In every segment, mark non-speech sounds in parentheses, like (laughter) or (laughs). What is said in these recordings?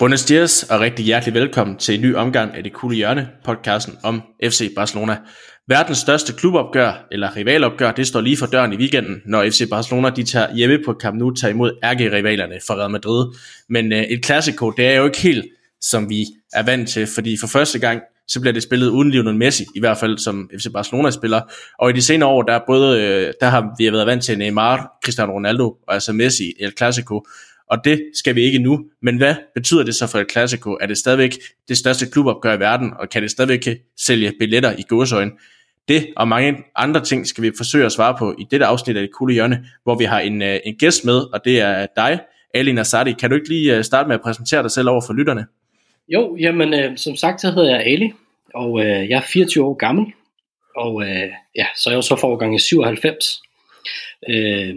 Buenos dias og rigtig hjertelig velkommen til en ny omgang af Det kule Hjørne, podcasten om FC Barcelona. Verdens største klubopgør, eller rivalopgør, det står lige for døren i weekenden, når FC Barcelona de tager hjemme på Camp Nou tager imod ærkerivalerne fra Real Madrid. Men øh, et klassiko, det er jo ikke helt, som vi er vant til, fordi for første gang, så bliver det spillet uden Lionel Messi, i hvert fald som FC Barcelona spiller. Og i de senere år, der, er både, øh, der har vi været vant til Neymar, Cristiano Ronaldo og altså Messi i El Clasico og det skal vi ikke nu. Men hvad betyder det så for et Clasico? Er det stadigvæk det største klubopgør i verden, og kan det stadigvæk sælge billetter i godsøjen? Det og mange andre ting skal vi forsøge at svare på i dette afsnit af det kulde hjørne, hvor vi har en, øh, en gæst med, og det er dig, Ali Nassadi. Kan du ikke lige øh, starte med at præsentere dig selv over for lytterne? Jo, jamen øh, som sagt, så hedder jeg Ali, og øh, jeg er 24 år gammel, og øh, ja, så er jeg jo så for årgang i 97. Øh,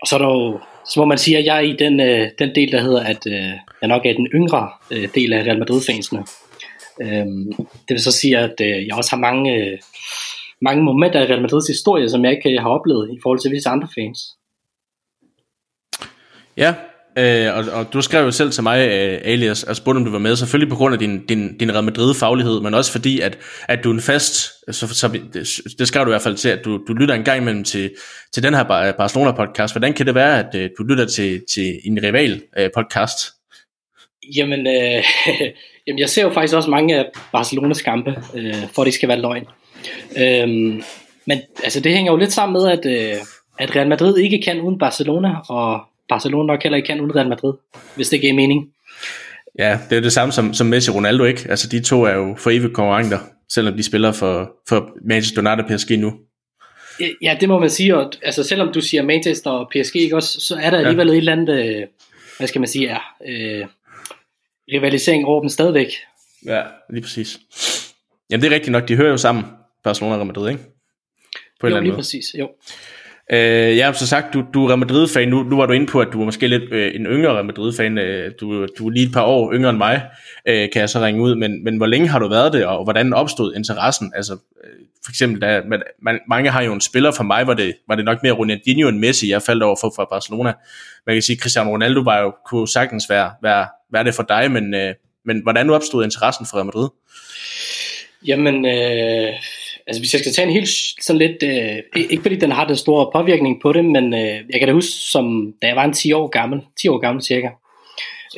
og så er der jo så må man sige, at jeg er i den, øh, den del, der hedder, at øh, jeg nok er den yngre øh, del af Real Madrid-fansene. Øhm, det vil så sige, at øh, jeg også har mange, øh, mange momenter i Real Madrids historie, som jeg ikke øh, har oplevet i forhold til visse andre fans. Ja, Øh, og, og du skrev jo selv til mig, øh, Alias, og spurgte om du var med, selvfølgelig på grund af din, din, din Real Madrid-faglighed, men også fordi, at, at du er en fast, så, så, det, det skrev du i hvert fald til, at du, du lytter en gang imellem til, til den her Barcelona-podcast. Hvordan kan det være, at øh, du lytter til, til en rival-podcast? Øh, jamen, øh, (laughs) jamen, jeg ser jo faktisk også mange af Barcelonas kampe, øh, for at det skal være løgn. Øh, men altså, det hænger jo lidt sammen med, at, øh, at Real Madrid ikke kan uden Barcelona, og Barcelona nok heller ikke kan uden Real Madrid, hvis det giver mening. Ja, det er det samme som, som Messi og Ronaldo, ikke? Altså de to er jo for evigt konkurrenter, selvom de spiller for, for Manchester United og PSG nu. Ja, det må man sige, og altså selvom du siger Manchester og PSG, ikke også, så er der alligevel ja. et eller andet, øh, hvad skal man sige, er, øh, rivalisering over dem stadigvæk. Ja, lige præcis. Jamen det er rigtigt nok, de hører jo sammen, Barcelona og Madrid, ikke? På jo, lige måde. præcis, jo. Øh, ja, så sagt, du, du er Real Madrid-fan. Nu, nu var du inde på, at du er måske lidt øh, en yngre Real Madrid-fan. Øh, du, du er lige et par år yngre end mig, øh, kan jeg så ringe ud. Men, men hvor længe har du været det, og hvordan opstod interessen? Altså, øh, for eksempel, da, man, mange har jo en spiller for mig, var det, var det nok mere Ronaldinho end Messi, jeg faldt over for fra Barcelona. Man kan sige, at Cristiano Ronaldo var jo, kunne sagtens være, være, være det for dig, men, øh, men hvordan opstod interessen for Real Madrid? Jamen, øh, altså hvis jeg skal tage en helt sådan lidt, øh, ikke fordi den har den store påvirkning på det, men øh, jeg kan da huske, som da jeg var en 10 år gammel, 10 år gammel cirka,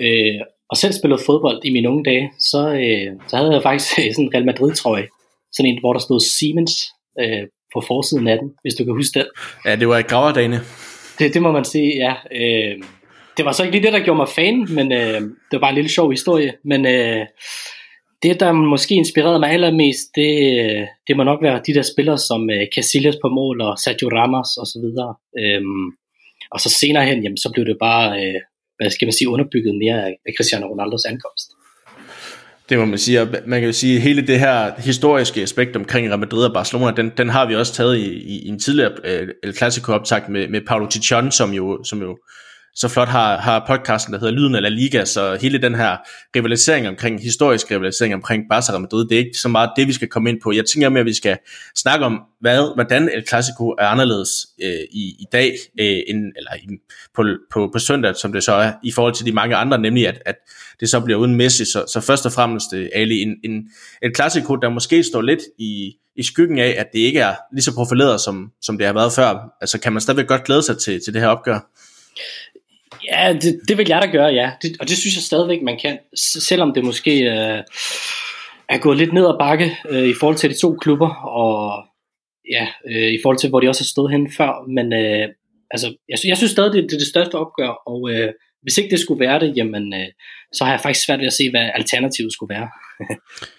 øh, og selv spillede fodbold i mine unge dage, så, øh, så havde jeg faktisk sådan en Real Madrid trøje, sådan en, hvor der stod Siemens øh, på forsiden af den, hvis du kan huske den. Ja, det var i graverdagene. Det, det må man sige, ja. Øh, det var så ikke lige det, der gjorde mig fan, men øh, det var bare en lille sjov historie, men øh, det, der måske inspirerede mig allermest, det, øh, det må nok være de der spillere som uh, Casillas på mål og Sergio Ramos og så videre. Øhm, og så senere hen, jamen, så blev det bare, uh, hvad skal man sige, underbygget mere af Cristiano Ronaldos ankomst. Det må man sige, man kan jo sige, at hele det her historiske aspekt omkring Real Madrid og Barcelona, den, den har vi også taget i, i, i en tidligere uh, El Clasico optakt med, med Paulo Tichon, som jo, som jo så flot har, har podcasten, der hedder Lyden af La Liga, så hele den her rivalisering omkring, historisk rivalisering omkring Barca og Madrid, det er ikke så meget det, vi skal komme ind på. Jeg tænker mere, at vi skal snakke om, hvad, hvordan El Clasico er anderledes øh, i, i dag, øh, end, eller i, på, på, på søndag, som det så er, i forhold til de mange andre, nemlig at, at det så bliver uden Messi. Så, så først og fremmest, øh, Ali, en, en, El Clasico, der måske står lidt i, i skyggen af, at det ikke er lige så profileret, som, som det har været før. Altså kan man stadigvæk godt glæde sig til, til det her opgør? Ja, det, det vil jeg da gøre, ja. Det, og det synes jeg stadigvæk, man kan. Selvom det måske øh, er gået lidt ned ad bakke øh, i forhold til de to klubber, og ja, øh, i forhold til, hvor de også har stået henne før. Men øh, altså, jeg, jeg synes stadig, det, det er det største opgør, og øh, hvis ikke det skulle være det, jamen, øh, så har jeg faktisk svært ved at se, hvad alternativet skulle være. (laughs)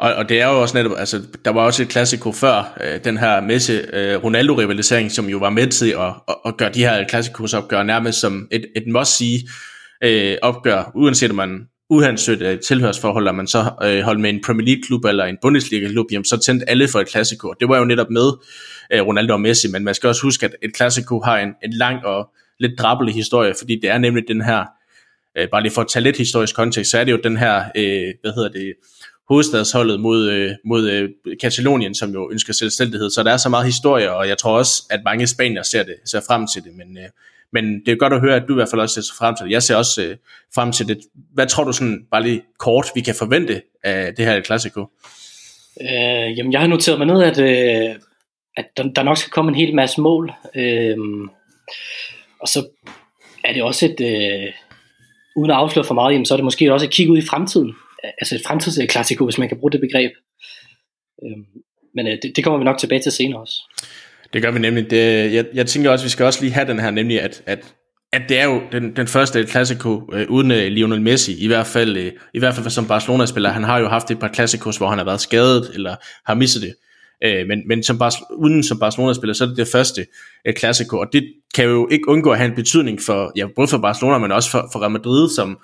Og, og det er jo også netop, altså der var også et klassiko før, øh, den her Messi-Ronaldo-rivalisering, øh, som jo var med til at, at, at gøre de her klassikos opgør nærmest som et, et must-see øh, opgør, uanset om man uhansøgt øh, tilhørsforhold, at man så øh, holdt med en Premier League klub eller en Bundesliga klub, jamen, så tændte alle for et klassiko. Det var jo netop med øh, Ronaldo og Messi, men man skal også huske, at et klassiko har en, en lang og lidt drabbelig historie, fordi det er nemlig den her, øh, bare lige for at tage lidt historisk kontekst, så er det jo den her, øh, hvad hedder det, hovedstadsholdet mod, øh, mod øh, Katalonien, som jo ønsker selvstændighed. Så der er så meget historie, og jeg tror også, at mange spanier ser det, ser frem til det. Men, øh, men det er godt at høre, at du i hvert fald også ser frem til det. Jeg ser også øh, frem til det. Hvad tror du sådan, bare lige kort, vi kan forvente af det her klassiko? Øh, jamen, jeg har noteret mig ned, at, øh, at der, der nok skal komme en hel masse mål. Øh, og så er det også et, øh, uden at afsløre for meget, jamen, så er det måske også et kig ud i fremtiden. Altså et fremtidsklassiko, hvis man kan bruge det begreb. Øh, men øh, det, det kommer vi nok tilbage til senere også. Det gør vi nemlig. Det, jeg, jeg tænker også, at vi skal også lige have den her, nemlig at, at, at det er jo den, den første klassiko øh, uden øh, Lionel Messi, i hvert fald øh, i hvert fald som Barcelona-spiller. Han har jo haft et par klassikos, hvor han har været skadet, eller har misset det. Øh, men men som Bar- uden som Barcelona-spiller, så er det det første øh, klassiko, og det kan jo ikke undgå at have en betydning for, ja, både for Barcelona, men også for, for Real Madrid, som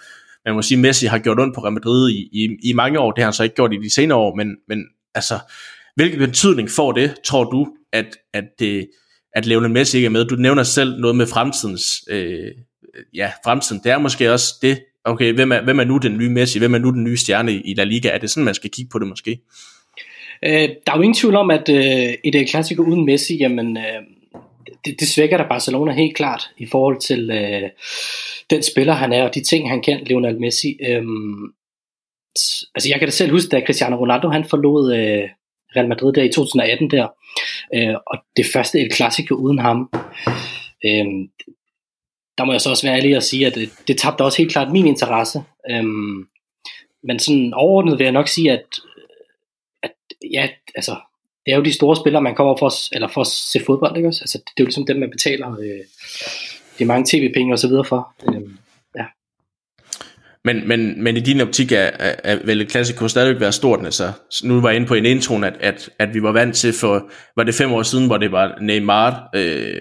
man må sige, Messi har gjort ondt på Real Madrid i, i, i mange år. Det har han så ikke gjort i de senere år, men, men altså, hvilken betydning får det, tror du, at, at, det, at Lionel Messi ikke er med? Du nævner selv noget med fremtidens, øh, ja, fremtiden. Det er måske også det, okay, hvem er, hvem er nu den nye Messi? Hvem er nu den nye stjerne i La Liga? Er det sådan, man skal kigge på det måske? Øh, der er jo ingen tvivl om, at øh, et klassiker uden Messi, jamen, øh, det, det svækker da Barcelona helt klart i forhold til øh, den spiller, han er, og de ting, han kan, Lionel Messi. Øh, altså jeg kan da selv huske, da Cristiano Ronaldo han forlod øh, Real Madrid der i 2018 der, øh, og det første El Clasico uden ham. Øh, der må jeg så også være ærlig at sige, at det, det tabte også helt klart min interesse. Øh, men sådan overordnet vil jeg nok sige, at, at ja, altså, det er jo de store spillere, man kommer for, eller for at se fodbold, ikke også? Altså, det er jo ligesom dem, man betaler øh, de mange tv-penge og så videre for. Øh, men, men, men i din optik er, er, er vel et klassiko stadigvæk være stort, altså nu var jeg inde på en intro, at, at, at vi var vant til for, var det fem år siden, hvor det var Neymar, øh,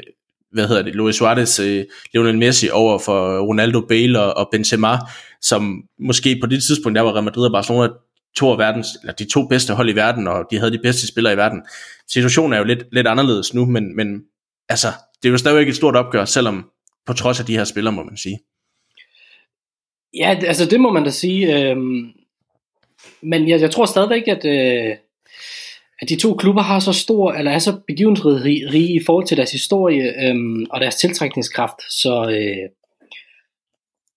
hvad hedder det, Luis Suarez, øh, Lionel Messi over for Ronaldo, Bale og, og Benzema, som måske på det tidspunkt, der var Real Madrid og Barcelona to af verdens, eller de to bedste hold i verden, og de havde de bedste spillere i verden. Situationen er jo lidt, lidt anderledes nu, men, men altså, det er jo stadigvæk et stort opgør, selvom på trods af de her spillere, må man sige. Ja, altså det må man da sige. Øh, men jeg, jeg tror stadigvæk, at, øh, at de to klubber har så stor, eller er så begivenhedsrige i forhold til deres historie øh, og deres tiltrækningskraft. Så, øh,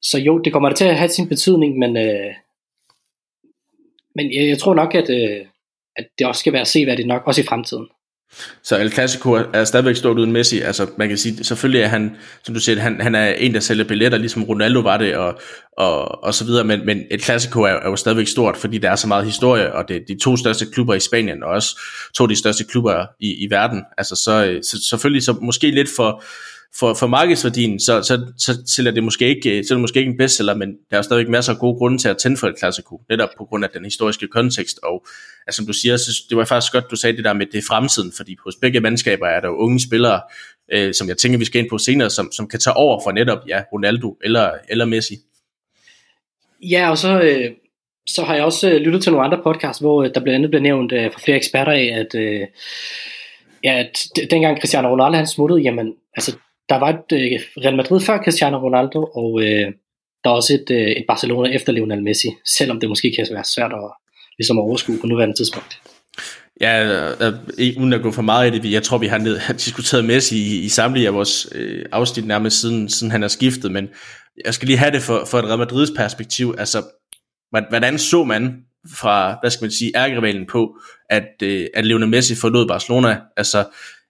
så jo, det kommer da til at have sin betydning, men, øh, men jeg, jeg tror nok, at, øh, at det også skal være seværdigt nok, også i fremtiden. Så El Clasico er stadigvæk stort uden Messi. Altså, man kan sige, selvfølgelig er han, som du siger, han, han er en, der sælger billetter, ligesom Ronaldo var det, og, og, og så videre, men, men El Clasico er, er jo stadigvæk stort, fordi der er så meget historie, og det er de to største klubber i Spanien, og også to af de største klubber i, i verden. Altså, så, øh, så selvfølgelig så måske lidt for, for, for markedsværdien, så, så, så, så det måske ikke, øh, så er det måske ikke en bestseller, men der er stadigvæk masser af gode grunde til at tænde for et klassiko, netop på grund af den historiske kontekst, og altså, som du siger, så, det var faktisk godt, du sagde det der med det fremtiden, fordi hos begge mandskaber er der jo unge spillere, øh, som jeg tænker, vi skal ind på senere, som, som kan tage over for netop, ja, Ronaldo eller, eller Messi. Ja, og så, øh, så har jeg også øh, lyttet til nogle andre podcasts, hvor øh, der blandt andet blev nævnt øh, fra flere eksperter af, at, øh, ja, at dengang Cristiano Ronaldo han smuttede, jamen, altså der var et øh, Real Madrid før Cristiano Ronaldo, og øh, der er også et, øh, et Barcelona efter Lionel Messi, selvom det måske kan være svært at, ligesom at overskue på nuværende tidspunkt. Ja, øh, øh, uden at gå for meget i det, jeg tror, vi har, ned, har diskuteret Messi i, i samtlige af vores øh, afsnit nærmest siden, siden han er skiftet, men jeg skal lige have det for, for et Real Madrids perspektiv. Altså, hvordan så man fra, hvad skal man sige, ærgerivalen på, at, øh, at Lionel Messi forlod Barcelona? Altså,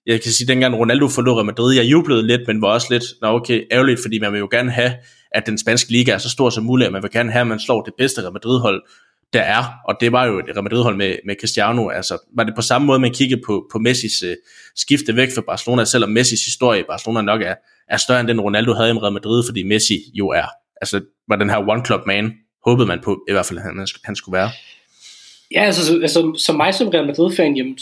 jeg kan sige, dengang Ronaldo forlod Real Madrid, jeg jublede lidt, men var også lidt, nå okay, ærgerligt, fordi man vil jo gerne have, at den spanske liga er så stor som muligt, at man vil gerne have, at man slår det bedste Real Madrid-hold, der er, og det var jo et Real Madrid-hold med, med Cristiano, altså var det på samme måde, man kiggede på, på Messis uh, skifte væk fra Barcelona, selvom Messis historie i Barcelona nok er, er større end den Ronaldo havde i Real Madrid, fordi Messi jo er, altså var den her one club man, håbede man på, i hvert fald han, han skulle være. Ja, altså, altså som mig som Real Madrid-fan, jamen,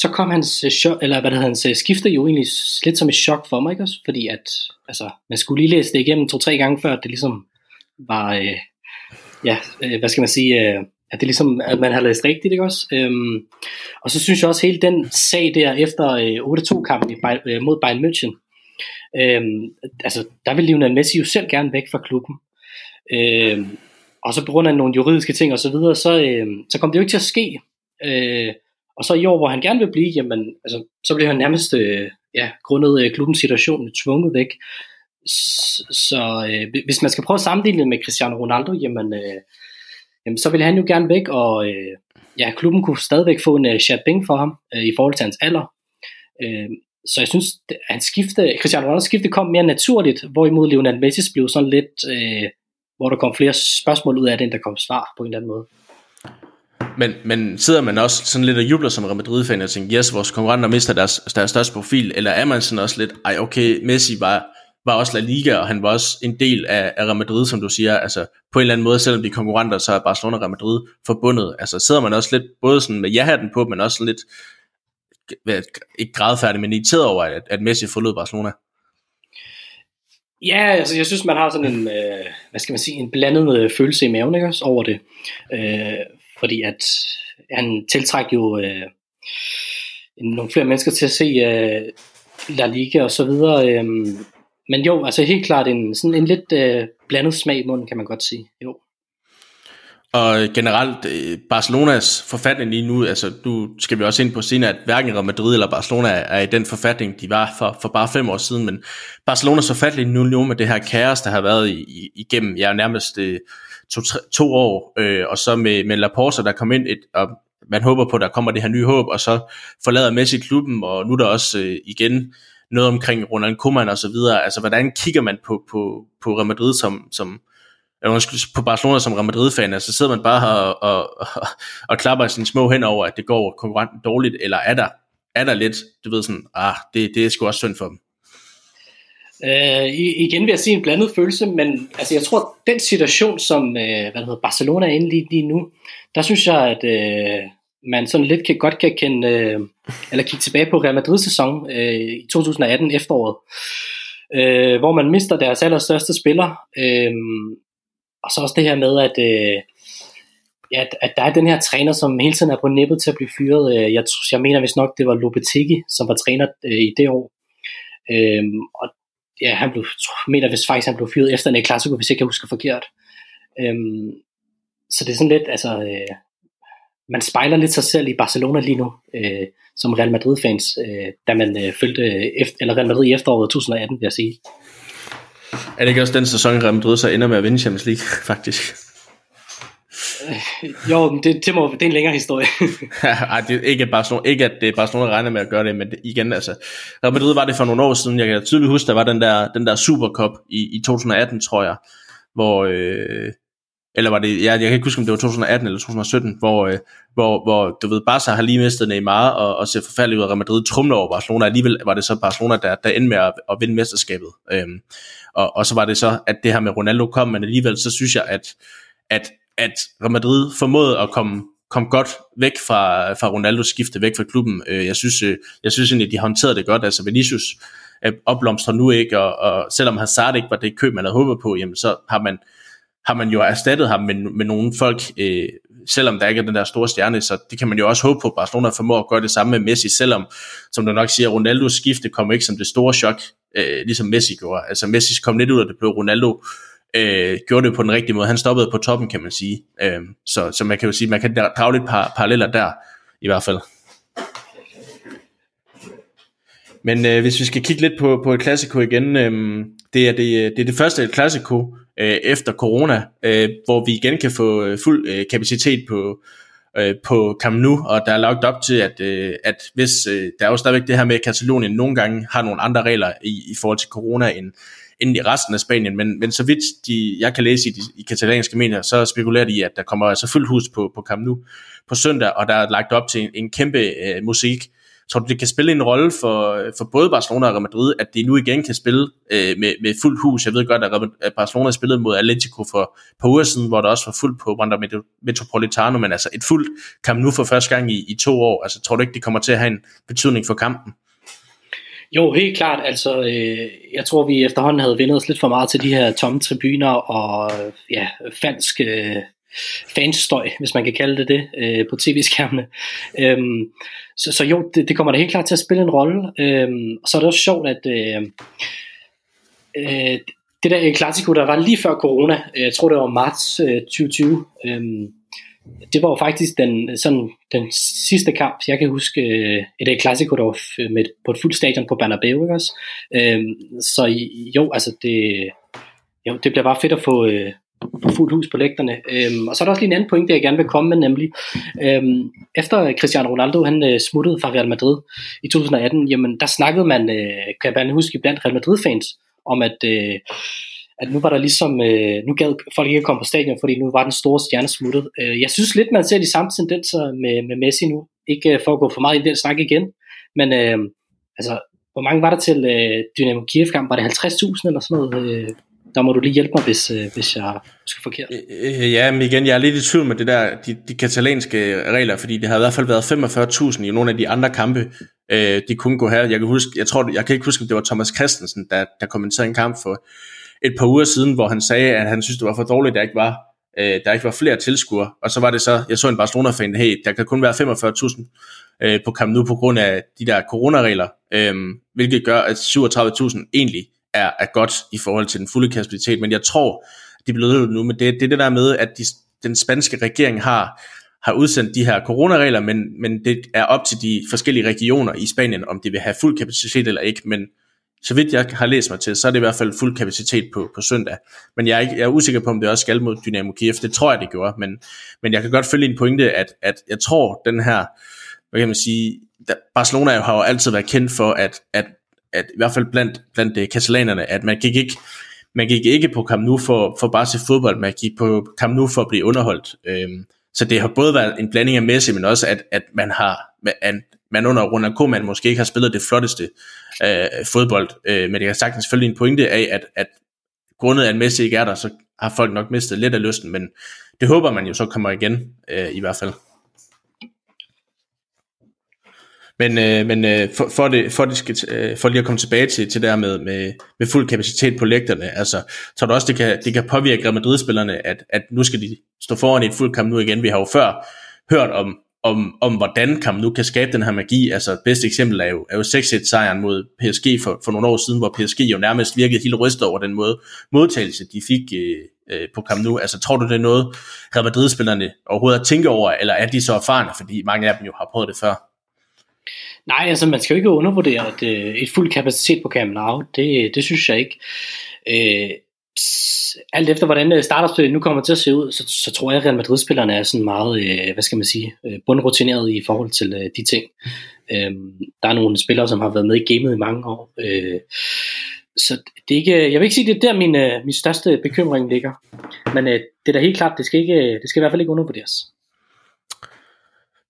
så kom hans, øh, chok, eller hvad det hedder, hans øh, skifter jo egentlig lidt som et chok for mig, ikke også? Fordi at, altså, man skulle lige læse det igennem to-tre gange, før det ligesom var, øh, ja, øh, hvad skal man sige, øh, at det ligesom, at man har læst rigtigt, ikke også? Øhm, og så synes jeg også, hele den sag der efter øh, 8-2-kampen øh, mod Bayern München, øhm, altså, der ville Lionel Messi jo selv gerne væk fra klubben. Øhm, og så på grund af nogle juridiske ting og så videre, så, øh, så kom det jo ikke til at ske. Øh, og så i år, hvor han gerne vil blive, jamen, altså, så blev han nærmest, øh, ja, grundet øh, klubbens situation, tvunget væk. så øh, hvis man skal prøve at sammenligne det med Cristiano Ronaldo, jamen, øh, jamen så vil han jo gerne væk, og øh, ja, klubben kunne stadigvæk få en øh, chat Bing for ham øh, i forhold til hans alder. Øh, så jeg synes, at han skifte, Cristiano Ronaldo skifte kom mere naturligt, hvorimod Lionel Messi blev sådan lidt, øh, hvor der kom flere spørgsmål ud af det, end der kom svar på en eller anden måde. Men, men sidder man også sådan lidt og jubler som Real Madrid-fan og tænker, yes, vores konkurrenter mister deres, deres største profil, eller er man sådan også lidt, ej okay, Messi var, var også La Liga, og han var også en del af, af Real Madrid, som du siger, altså på en eller anden måde, selvom de er konkurrenter, så er Barcelona og Real Madrid forbundet. Altså sidder man også lidt, både sådan med ja-hatten på, men også sådan lidt, ikke grædfærdig, men irriteret over, at, at Messi forlod Barcelona. Ja, altså jeg synes, man har sådan en, øh, hvad skal man sige, en blandet øh, følelse i maven ikke, over det. Øh, fordi at han tiltrækker jo øh, nogle flere mennesker til at se øh, La Liga og så videre. Øh, men jo, altså helt klart en, sådan en lidt øh, blandet smag i munden, kan man godt sige. Jo. Og generelt, øh, Barcelonas forfatning lige nu, altså du skal vi også ind på senere, at hverken Real Madrid eller Barcelona er i den forfatning, de var for, for bare fem år siden, men Barcelonas forfatning nu, nu med det her kaos, der har været i, igennem, ja, nærmest øh, to, tre, to år, øh, og så med, med Laporta, der kom ind, et, og man håber på, at der kommer det her nye håb, og så forlader Messi klubben, og nu er der også øh, igen noget omkring Ronald Koeman og så videre. Altså, hvordan kigger man på, på, på Real Madrid som, som på Barcelona som Real Madrid-fan, altså sidder man bare her og, og, og, og klapper sine små hen over, at det går konkurrenten dårligt, eller er der, er der lidt, du ved sådan, ah, det, det er sgu også synd for dem. Øh, igen vil jeg sige en blandet følelse, men altså jeg tror, den situation, som øh, hvad hedder, Barcelona er inde lige, lige nu, der synes jeg, at øh, man sådan lidt kan, godt kan kende, øh, eller kigge tilbage på Real Madrid sæson øh, i 2018 efteråret, øh, hvor man mister deres allerstørste spiller, øh, og så også det her med, at, øh, ja, at der er den her træner, som hele tiden er på nippet til at blive fyret. Øh, jeg, jeg mener hvis nok, det var Lopetegi, som var træner øh, i det år. Uh, og ja, han blev, mener hvis faktisk han blev fyret efter en klassiker, hvis jeg ikke husker forkert. Øhm, så det er sådan lidt, altså, øh, man spejler lidt sig selv i Barcelona lige nu, øh, som Real Madrid-fans, øh, da man øh, følte, efter, eller Real Madrid i efteråret 2018, vil jeg sige. Er det ikke også den sæson, Real Madrid så ender med at vinde Champions League, (laughs) faktisk? Øh, jo, det, det, må, det er en længere historie. (laughs) Ej, det er ikke, at Barcelona, ikke at det er Barcelona regner med at gøre det, men det, igen, altså, Real Madrid var det for nogle år siden, jeg kan tydeligt huske, der var den der, den der Supercup i, i 2018, tror jeg, hvor, øh, eller var det, ja, jeg kan ikke huske, om det var 2018 eller 2017, hvor, øh, hvor, hvor du ved, Barca har lige mistet Neymar, og, og ser forfærdeligt ud af Real Madrid trumler over Barcelona, alligevel var det så Barcelona, der, der endte med at, at vinde mesterskabet. Øhm, og, og så var det så, at det her med Ronaldo kom, men alligevel så synes jeg, at, at at Real Madrid formåede at komme, kom godt væk fra, fra Ronaldos skifte væk fra klubben. Øh, jeg synes, øh, jeg synes egentlig, de håndterede det godt. Altså Vinicius øh, opblomstrer nu ikke, og, og selvom Hazard ikke var det køb, man havde håbet på, jamen, så har man, har man jo erstattet ham med, med nogle folk, øh, selvom der ikke er den der store stjerne, så det kan man jo også håbe på, at Barcelona formår at gøre det samme med Messi, selvom, som du nok siger, Ronaldos skifte kom ikke som det store chok, øh, ligesom Messi gjorde. Altså Messi kom lidt ud, og det blev Ronaldo øh, gjorde det på den rigtige måde. Han stoppede på toppen, kan man sige. Øh, så, så man kan jo sige, man kan drage lidt par, paralleller der, i hvert fald. Men øh, hvis vi skal kigge lidt på, på et klassiko igen, øh, det, er det, det er det første klassiko øh, efter corona, øh, hvor vi igen kan få øh, fuld øh, kapacitet på, øh, på Camp Nou, og der er lagt op til, at, øh, at hvis, øh, der er jo stadigvæk det her med, at Katalonien nogle gange har nogle andre regler i, i forhold til corona, end, end i resten af Spanien, men, men så vidt de, jeg kan læse i de i katalanske medier, så spekulerer de, at der kommer altså fuldt hus på, på Camp Nou på søndag, og der er lagt op til en, en kæmpe øh, musik. Tror du, det kan spille en rolle for, for både Barcelona og Real Madrid, at de nu igen kan spille øh, med, med fuld hus? Jeg ved godt, at Barcelona spillede mod Atletico for på par uger siden, hvor der også var fuldt på Wanda Metropolitano, men altså et fuldt kamp nu for første gang i, i to år. Altså tror du ikke, det kommer til at have en betydning for kampen? Jo, helt klart. Altså, øh, jeg tror, vi efterhånden havde vendt os lidt for meget til de her tomme tribuner og ja, falsk øh, fanstøj, hvis man kan kalde det det, øh, på tv-skærmene. Øhm, så, så jo, det, det kommer da helt klart til at spille en rolle. Øhm, og så er det også sjovt, at øh, øh, det der øh, Clasico, der var lige før corona, øh, jeg tror det var marts øh, 2020, øh, det var jo faktisk den, sådan, den sidste kamp, jeg kan huske, øh, et klassiko, der var med, på et fuldt stadion på Bernabeu, ikke også? Øh, så jo, altså det, jo, det bliver bare fedt at få, øh, få fuldt hus på lægterne. Øhm, og så er der også lige en anden pointe, jeg gerne vil komme med, nemlig øhm, efter Cristiano Ronaldo han øh, smuttede fra Real Madrid i 2018, jamen der snakkede man, øh, kan jeg huske, blandt Real Madrid-fans, om at øh, at nu var der ligesom, øh, nu gad folk ikke at komme på stadion, fordi nu var den store stjerne smuttet. Øh, jeg synes lidt, man ser de samme tendenser med, med Messi nu. Ikke øh, for at gå for meget i den snak igen, men øh, altså, hvor mange var der til øh, Dynamo Kiev-kamp? Var det 50.000 eller sådan noget? Øh, der må du lige hjælpe mig, hvis, øh, hvis jeg skal forkert. Øh, øh, ja, men igen, jeg er lidt i tvivl med det der, de, de katalanske regler, fordi det har i hvert fald været 45.000 i nogle af de andre kampe, øh, de kunne gå her. Jeg kan, huske, jeg, tror, jeg kan ikke huske, om det var Thomas Christensen, der, der kommenterede en kamp for et par uger siden, hvor han sagde, at han synes, det var for dårligt, at der ikke var, øh, der ikke var flere tilskuere. Og så var det så, jeg så en Barcelona-fan, hey, der kan kun være 45.000 øh, på Camp Nou på grund af de der coronaregler, øh, hvilket gør, at 37.000 egentlig er, er godt i forhold til den fulde kapacitet. Men jeg tror, de bliver nu, men det, det er det der med, at de, den spanske regering har, har udsendt de her coronaregler, men, men det er op til de forskellige regioner i Spanien, om de vil have fuld kapacitet eller ikke. Men så vidt jeg har læst mig til, så er det i hvert fald fuld kapacitet på, på søndag. Men jeg er, ikke, jeg er usikker på, om det også skal mod Dynamo Kiev. Det tror jeg, det gjorde. Men, men jeg kan godt følge en pointe, at, at jeg tror, den her, hvad kan man sige, Barcelona har jo altid været kendt for, at, at, at i hvert fald blandt, blandt øh, katalanerne, at man gik ikke, man gik ikke på Camp Nou for, for bare at se fodbold, man gik på Camp Nou for at blive underholdt. Øhm, så det har både været en blanding af Messi, men også at, at man har, at man under Ronald Koeman måske ikke har spillet det flotteste øh, fodbold, øh, men det kan sagtens selvfølgelig en pointe af, at, at grundet af, at Messi ikke er der, så har folk nok mistet lidt af lysten, men det håber man jo så kommer igen, øh, i hvert fald. Men, øh, men øh, for, for, det, for, det skal, øh, for lige at komme tilbage til, til der med, med, med fuld kapacitet på lægterne, altså, tror du også, det kan, det kan påvirke Real Madrid-spillerne, at, at nu skal de stå foran i et fuld kamp nu igen. Vi har jo før hørt om, om, om hvordan Kamp nu kan skabe den her magi. Altså et bedste eksempel er jo, er jo 6-1 sejren mod PSG for, for nogle år siden, hvor PSG jo nærmest virkede helt rystet over den måde modtagelse, de fik øh, øh, på Camp Nou. Altså tror du, det er noget, Real Madrid-spillerne overhovedet at tænke over, eller er de så erfarne, fordi mange af dem jo har prøvet det før? Nej, altså man skal jo ikke undervurdere at, øh, et fuld kapacitet på Camp Nou. Det, det synes jeg ikke. Øh, alt efter hvordan øh, startopstillingen nu kommer til at se ud, så, så tror jeg, at Real Madrid-spillerne er sådan meget, øh, hvad skal man sige, øh, bundrutineret i forhold til øh, de ting. Øh, der er nogle spillere, som har været med i gamet i mange år. Øh, så det er ikke, øh, jeg vil ikke sige, det er der min, øh, min største bekymring ligger. Men øh, det er da helt klart, det skal, ikke, det skal i hvert fald ikke undervurderes.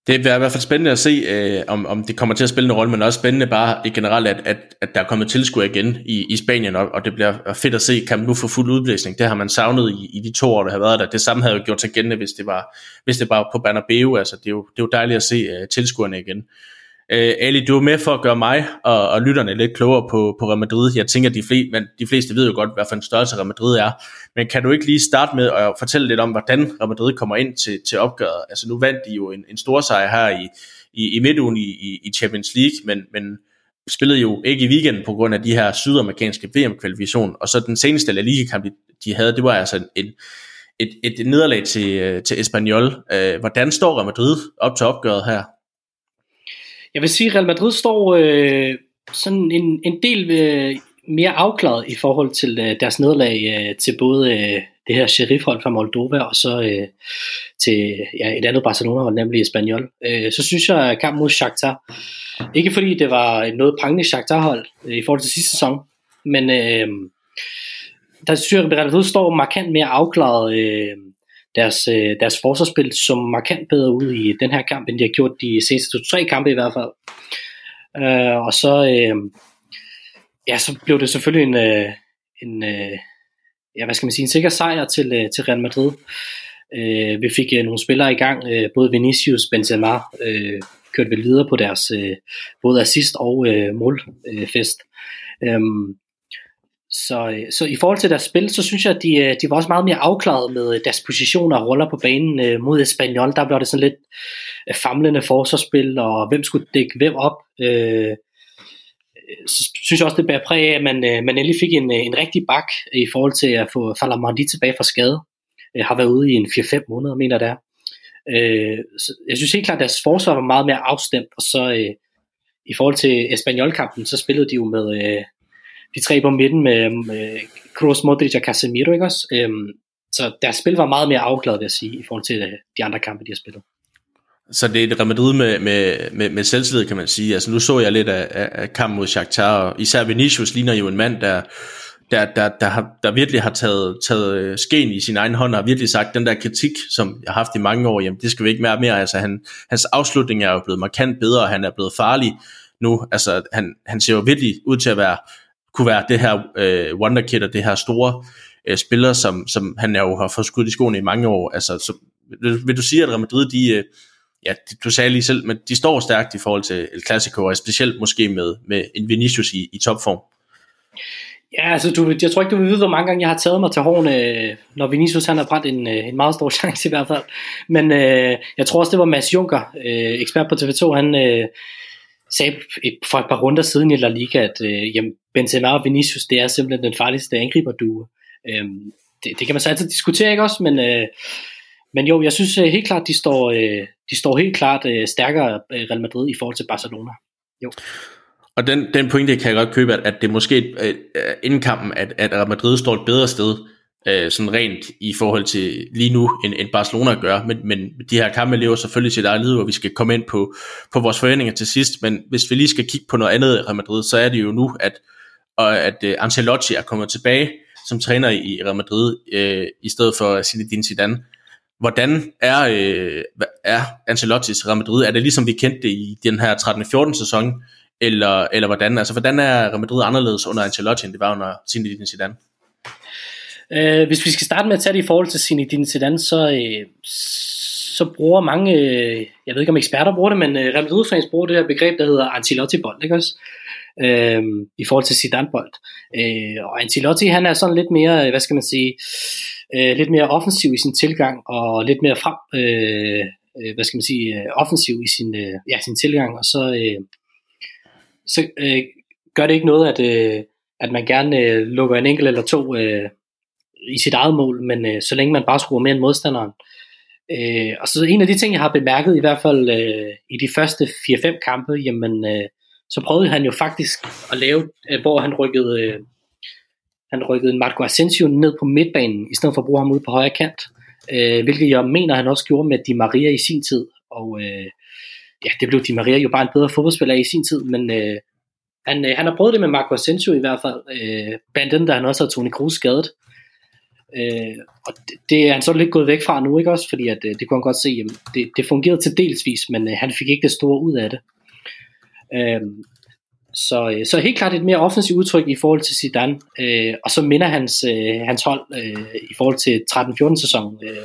Det er i hvert fald spændende at se, øh, om, om det kommer til at spille en rolle, men også spændende bare i generelt, at, at, at der er kommet tilskuer igen i, i Spanien, og, og det bliver fedt at se Camp nu få fuld udblæsning. Det har man savnet i, i de to år, der har været der. Det samme havde jo gjort sig gældende, hvis det var, hvis det var på Bernabeu. Altså, det, er jo, det er jo dejligt at se øh, tilskuerne igen. Øh, Ali, du er med for at gøre mig og, og lytterne lidt klogere på, på Real Madrid. Jeg tænker, de, fleste, men de fleste ved jo godt, hvad for en størrelse Real Madrid er. Men kan du ikke lige starte med at fortælle lidt om, hvordan Real Madrid kommer ind til, til opgøret? Altså nu vandt de jo en, en stor sejr her i, i, i midtugen i, i, i Champions League, men, men spillede jo ikke i weekenden på grund af de her sydamerikanske VM-kvalifikation. Og så den seneste La Liga-kamp, de havde, det var altså en, et, et nederlag til, øh, til Espanyol. Øh, hvordan står Real Madrid op til opgøret her? Jeg vil sige, at Real Madrid står øh, sådan en, en del øh, mere afklaret i forhold til øh, deres nederlag øh, til både øh, det her sheriffhold fra Moldova og så øh, til ja, et andet Barcelona-hold, nemlig Espanyol. Øh, så synes jeg, at kampen mod Shakhtar, ikke fordi det var et noget prangende Shakhtar-hold øh, i forhold til sidste sæson, men øh, der synes jeg, at Real Madrid står markant mere afklaret øh, deres, øh, deres forsvarsspil som markant bedre ud i den her kamp, end de har gjort de seneste to-tre kampe i hvert fald. Øh, og så, øh, ja, så blev det selvfølgelig en, øh, en øh, ja, hvad skal man sige, en sikker sejr til, øh, til Real Madrid. Øh, vi fik øh, nogle spillere i gang, øh, både Vinicius, Benzema, øh, kørte vel videre på deres øh, både assist og øh, målfest. Øh, øhm, så, øh, så i forhold til deres spil, så synes jeg, at de, øh, de var også meget mere afklaret med øh, deres positioner og roller på banen mod Espanyol. Der blev det sådan lidt famlende forsvarsspil, og hvem skulle dække hvem op. Øh, så synes jeg også, det bærer præg af, at man, man endelig fik en, en rigtig bak i forhold til at få Falamondi tilbage fra skade. Jeg har været ude i en 4-5 måneder, mener det er. Øh, så jeg synes helt klart, at deres forsvar var meget mere afstemt, og så øh, i forhold til Espanyol-kampen, så spillede de jo med øh, de tre på midten med, med Kroos, Modric og Casemiro, ikke også? Øhm, så deres spil var meget mere afklaret, vil jeg sige, i forhold til øh, de andre kampe, de har spillet. Så det er et Real Madrid med, med, med, med selvtillid, kan man sige. Altså nu så jeg lidt af, af, af kampen mod Shakhtar, og især Vinicius ligner jo en mand, der, der, der, der, har, der virkelig har taget, taget øh, sken i sin egen hånd, og har virkelig sagt, den der kritik, som jeg har haft i mange år, jamen det skal vi ikke mere mere. Altså han, hans afslutning er jo blevet markant bedre, og han er blevet farlig nu. Altså han, han ser jo virkelig ud til at være, kunne være det her øh, wonderkid, og det her store øh, spiller, som, som han jo har fået skudt i skoene i mange år. Altså, så, vil, vil du sige, at Real Madrid, de, øh, ja, du sagde lige selv, men de står stærkt i forhold til El Clasico, og specielt måske med, med en Vinicius i, i topform. Ja, altså du, jeg tror ikke, du vil vide, hvor mange gange jeg har taget mig til hårene, når Vinicius han har brændt en, øh, en meget stor (laughs) chance i hvert fald. Men øh, jeg tror også, det var Mads Juncker, øh, ekspert på TV2, han øh, sagde et, for et par runder siden i La Liga, at øh, jamen, Benzema og Vinicius, det er simpelthen den farligste angriberduo. Øh, det, det kan man så altid diskutere, ikke også? Men, øh, men jo, jeg synes øh, helt klart, de står, øh, de står helt klart øh, stærkere øh, Real Madrid i forhold til Barcelona. Jo. Og den, den pointe kan jeg godt købe, at, at det måske øh, øh, inden kampen, at, at Real Madrid står et bedre sted, øh, sådan rent i forhold til lige nu, end, end Barcelona gør. Men, men de her kampe lever selvfølgelig sit eget liv, og vi skal komme ind på, på vores forventninger til sidst. Men hvis vi lige skal kigge på noget andet i Real Madrid, så er det jo nu, at, og at øh, Ancelotti er kommet tilbage som træner i Real Madrid, øh, i stedet for Zinedine Zidane. Hvordan er, øh, er Ancelottis Real Madrid? Er det ligesom vi kendte det i den her 13-14 sæson, eller, eller hvordan? Altså, hvordan er Real Madrid anderledes under Ancelotti, end det var under Zinedine Zidane? Øh, hvis vi skal starte med at tage det i forhold til Zinedine Zidane, så, øh, så bruger mange, øh, jeg ved ikke om eksperter bruger det, men øh, Real Madrid-fans bruger det her begreb, der hedder Ancelotti-bold, ikke også? Øh, i forhold til Zidane-bold. Øh, og Ancelotti, han er sådan lidt mere, øh, hvad skal man sige, øh, lidt mere offensiv i sin tilgang, og lidt mere frem, øh, øh hvad skal man sige, øh, offensiv i sin, øh, ja, sin tilgang, og så, øh, så øh, gør det ikke noget, at, øh, at man gerne øh, lukker en enkelt eller to øh, i sit eget mål, men øh, så længe man bare skruer mere end modstanderen. Øh, og så en af de ting, jeg har bemærket i hvert fald øh, i de første 4-5 kampe, jamen øh, så prøvede han jo faktisk at lave, øh, hvor han rykkede, øh, han rykkede Marco Asensio ned på midtbanen, i stedet for at bruge ham ud på højre kant, øh, hvilket jeg mener, han også gjorde med Di Maria i sin tid, og øh, ja, det blev Di Maria jo bare en bedre fodboldspiller i sin tid, men øh, han, øh, han har prøvet det med Marco Asensio i hvert fald, øh, blandt andet da han også har Toni Kroos skadet, Øh, og det, det er han så lidt gået væk fra nu, ikke også? Fordi at, øh, det kunne han godt se, jamen, det, det fungerede til delsvis, men øh, han fik ikke det store ud af det. Øh, så, øh, så helt klart et mere offensivt udtryk i forhold til Zidane, øh, og så minder hans, øh, hans hold øh, i forhold til 13-14 sæson. Øh,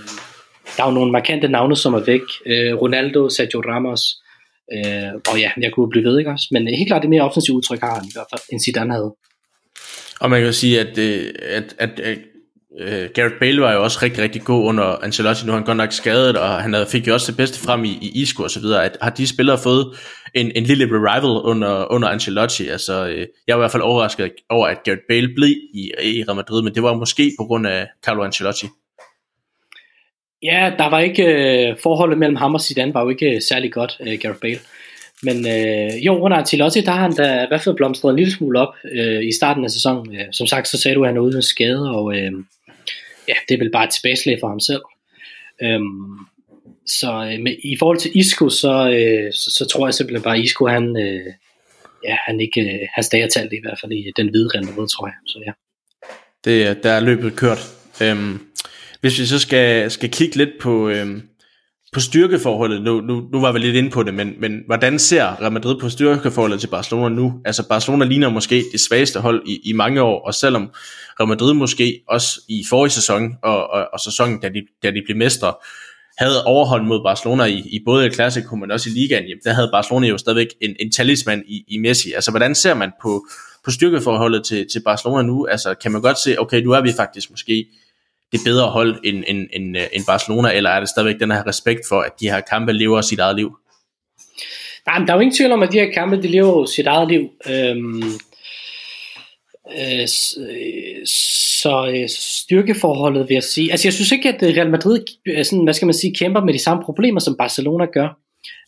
der er jo nogle markante navne, som er væk. Øh, Ronaldo, Sergio Ramos, øh, og ja, jeg kunne blive ved, ikke også? Men øh, helt klart et mere offensivt udtryk har han i hvert fald, end Zidane havde. Og man kan jo sige, at, øh, at, at, at Øh, Gareth Bale var jo også rigtig, rigtig god under Ancelotti, nu er han godt nok skadet, og han fik jo også det bedste frem i, i Isco og så videre. At, har de spillere fået en, en lille revival under, under Ancelotti? Altså, øh, jeg var i hvert fald overrasket over, at Gareth Bale blev i, i Real Madrid, men det var måske på grund af Carlo Ancelotti. Ja, der var ikke, øh, forholdet mellem ham og Zidane var jo ikke øh, særlig godt, øh, Gareth Bale. Men øh, jo, under Ancelotti, der har han da i hvert fald blomstret en lille smule op øh, i starten af sæsonen. Øh, som sagt, så sagde du, at han er ude med skade, og øh, ja, det er vel bare et tilbageslag for ham selv. Øhm, så øh, med, i forhold til Isco, så, øh, så, så tror jeg simpelthen bare, at Isco, han, øh, ja, han ikke, øh, hans dage er i hvert fald i den hvide rende, tror jeg. Så ja. Det, øh, der er løbet kørt. Øhm, hvis vi så skal, skal kigge lidt på, øhm, på styrkeforholdet, nu, nu, nu var vi lidt inde på det, men, men hvordan ser Real Madrid på styrkeforholdet til Barcelona nu? Altså Barcelona ligner måske det svageste hold i, i mange år, og selvom Real Madrid måske også i forrige sæson og, og, og sæsonen, da de, da de blev mestre, havde overhånd mod Barcelona i, i både i Clasico, men også i ligaen, jamen, der havde Barcelona jo stadigvæk en, en talisman i, i Messi. Altså, hvordan ser man på, på styrkeforholdet til, til Barcelona nu? Altså, kan man godt se, okay, nu er vi faktisk måske det bedre hold end, end, end, øh, end Barcelona, eller er det stadigvæk den her respekt for, at de her kampe lever sit eget liv? Nej, men der er jo ingen tvivl om, at de her kampe, de lever sit eget liv. Øhm, øh, øh, så øh, styrkeforholdet vil jeg sige, altså jeg synes ikke, at Real Madrid øh, sådan, hvad skal man sige, kæmper med de samme problemer, som Barcelona gør.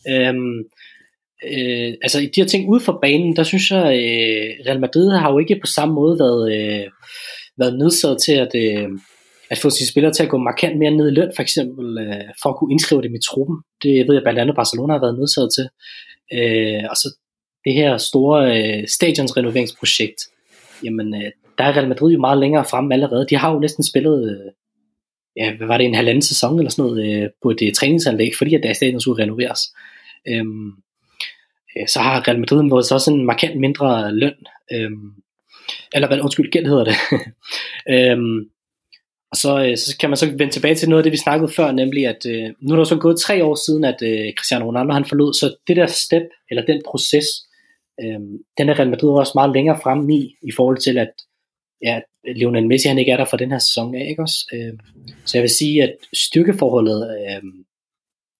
Øhm, øh, altså i de her ting ude for banen, der synes jeg, øh, Real Madrid har jo ikke på samme måde været, øh, været nødsaget til at, øh, at få sine spillere til at gå markant mere ned i løn, for eksempel øh, for at kunne indskrive dem i truppen. Det ved jeg blandt andet Barcelona har været nødsaget til. Øh, og så det her store øh, stadionsrenoveringsprojekt, jamen øh, der er Real Madrid jo meget længere fremme allerede. De har jo næsten spillet, øh, ja, hvad var det, en halvanden sæson eller sådan noget, øh, på et træningsanlæg, fordi at deres stadion skulle renoveres. Øh, øh, så har Real Madrid måske også en markant mindre løn, øh, eller hvad, undskyld, gæld hedder det. (laughs) øh, og så, øh, så kan man så vende tilbage til noget af det, vi snakkede før, nemlig at øh, nu er der så gået tre år siden, at øh, Cristiano Ronaldo han forlod, så det der step, eller den proces, øh, den er Real Madrid også meget længere frem i, i forhold til at ja, Lionel Messi han ikke er der for den her sæson af, ikke også? Øh, så jeg vil sige, at styrkeforholdet, øh,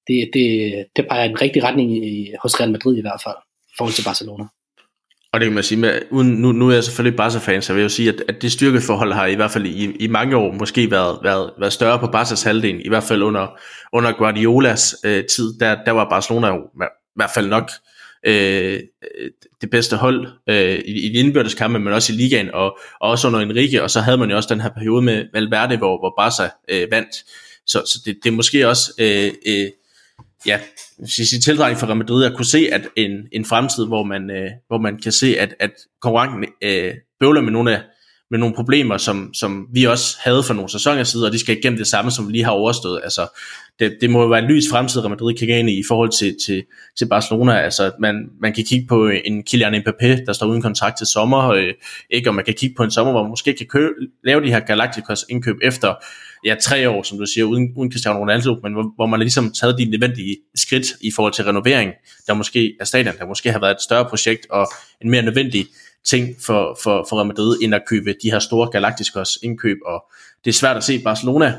det, det, det peger i en rigtig retning i, hos Real Madrid i hvert fald, i forhold til Barcelona. Og det kan man sige, med, uden, nu, nu er jeg selvfølgelig Barca-fan, så jeg vil jo sige, at, at det styrkeforhold har i hvert fald i, i mange år måske været, været, været større på Barca's halvdel, i hvert fald under, under Guardiolas øh, tid, der, der var Barcelona jo i hvert fald nok øh, det bedste hold øh, i, i de kampe, men også i ligaen, og, og også under Enrique, og så havde man jo også den her periode med Valverde, hvor, hvor Barca øh, vandt. Så, så det, det er måske også øh, øh, ja, sin tiltrækning for Real Madrid at kunne se, at en, en fremtid, hvor man, øh, hvor man kan se, at, at konkurrenten øh, bøvler med nogle af med nogle problemer, som, som vi også havde for nogle sæsoner siden, og de skal igennem det samme, som vi lige har overstået. Altså, det, det må jo være en lys fremtid, Real Madrid kan ind i, i forhold til, til, til Barcelona. Altså, man, man kan kigge på en Kylian Mbappé, der står uden kontrakt til sommer, øh, ikke? og man kan kigge på en sommer, hvor man måske kan købe, lave de her Galacticos indkøb efter ja, tre år, som du siger, uden, uden Cristiano Ronaldo, men hvor, hvor man ligesom taget de nødvendige skridt i forhold til renovering, der måske er stadion, der måske har været et større projekt og en mere nødvendig ting for, for, for Real Madrid, end at købe de her store Galacticos indkøb, og det er svært at se Barcelona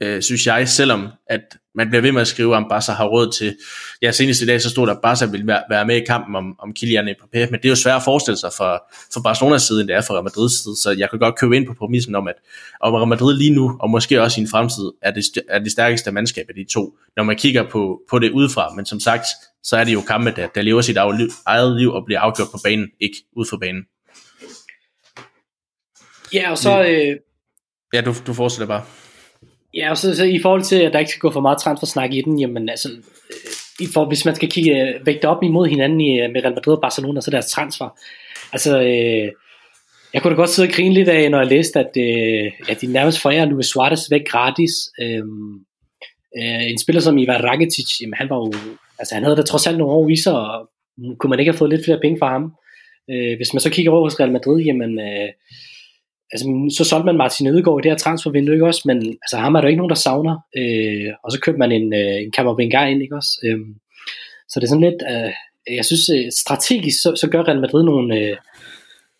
øh, synes jeg, selvom at man bliver ved med at skrive, om Barca har råd til, ja, senest i dag, så stod der, at Barca vil være med i kampen om, om Kylian Mbappé, men det er jo svært at forestille sig for, for Barcelonas side, end det er for Real Madrids side, så jeg kan godt købe ind på præmissen om, at om Real Madrid lige nu, og måske også i en fremtid, er det, er det stærkeste mandskab af de to, når man kigger på, på det udefra, men som sagt, så er det jo kampe, der, der lever sit eget liv og bliver afgjort på banen, ikke ud for banen. Ja, og så... Øh... Ja, du, du fortsætter bare. Ja, og så, så i forhold til, at der ikke skal gå for meget transfersnak i den, jamen altså, øh, i for, hvis man skal kigge øh, vægte op imod hinanden i, øh, med Real Madrid og Barcelona, så deres transfer. Altså, øh, jeg kunne da godt sidde og grine lidt af, når jeg læste, at øh, ja, de nærmest forærer Luis Suarez væk gratis. Øh, øh, en spiller som Ivar Rakitic, jamen, han var jo, altså han havde da trods alt nogle år viser, og kunne man ikke have fået lidt flere penge fra ham. Øh, hvis man så kigger over hos Real Madrid, jamen, øh, altså, så solgte man Martin Ødegaard i det her transfervindue, ikke også? Men altså, ham er der ikke nogen, der savner. Øh, og så købte man en, øh, en Camavinga ind, ikke også? Øh, så det er sådan lidt, øh, jeg synes øh, strategisk, så, så gør Real Madrid nogle, øh,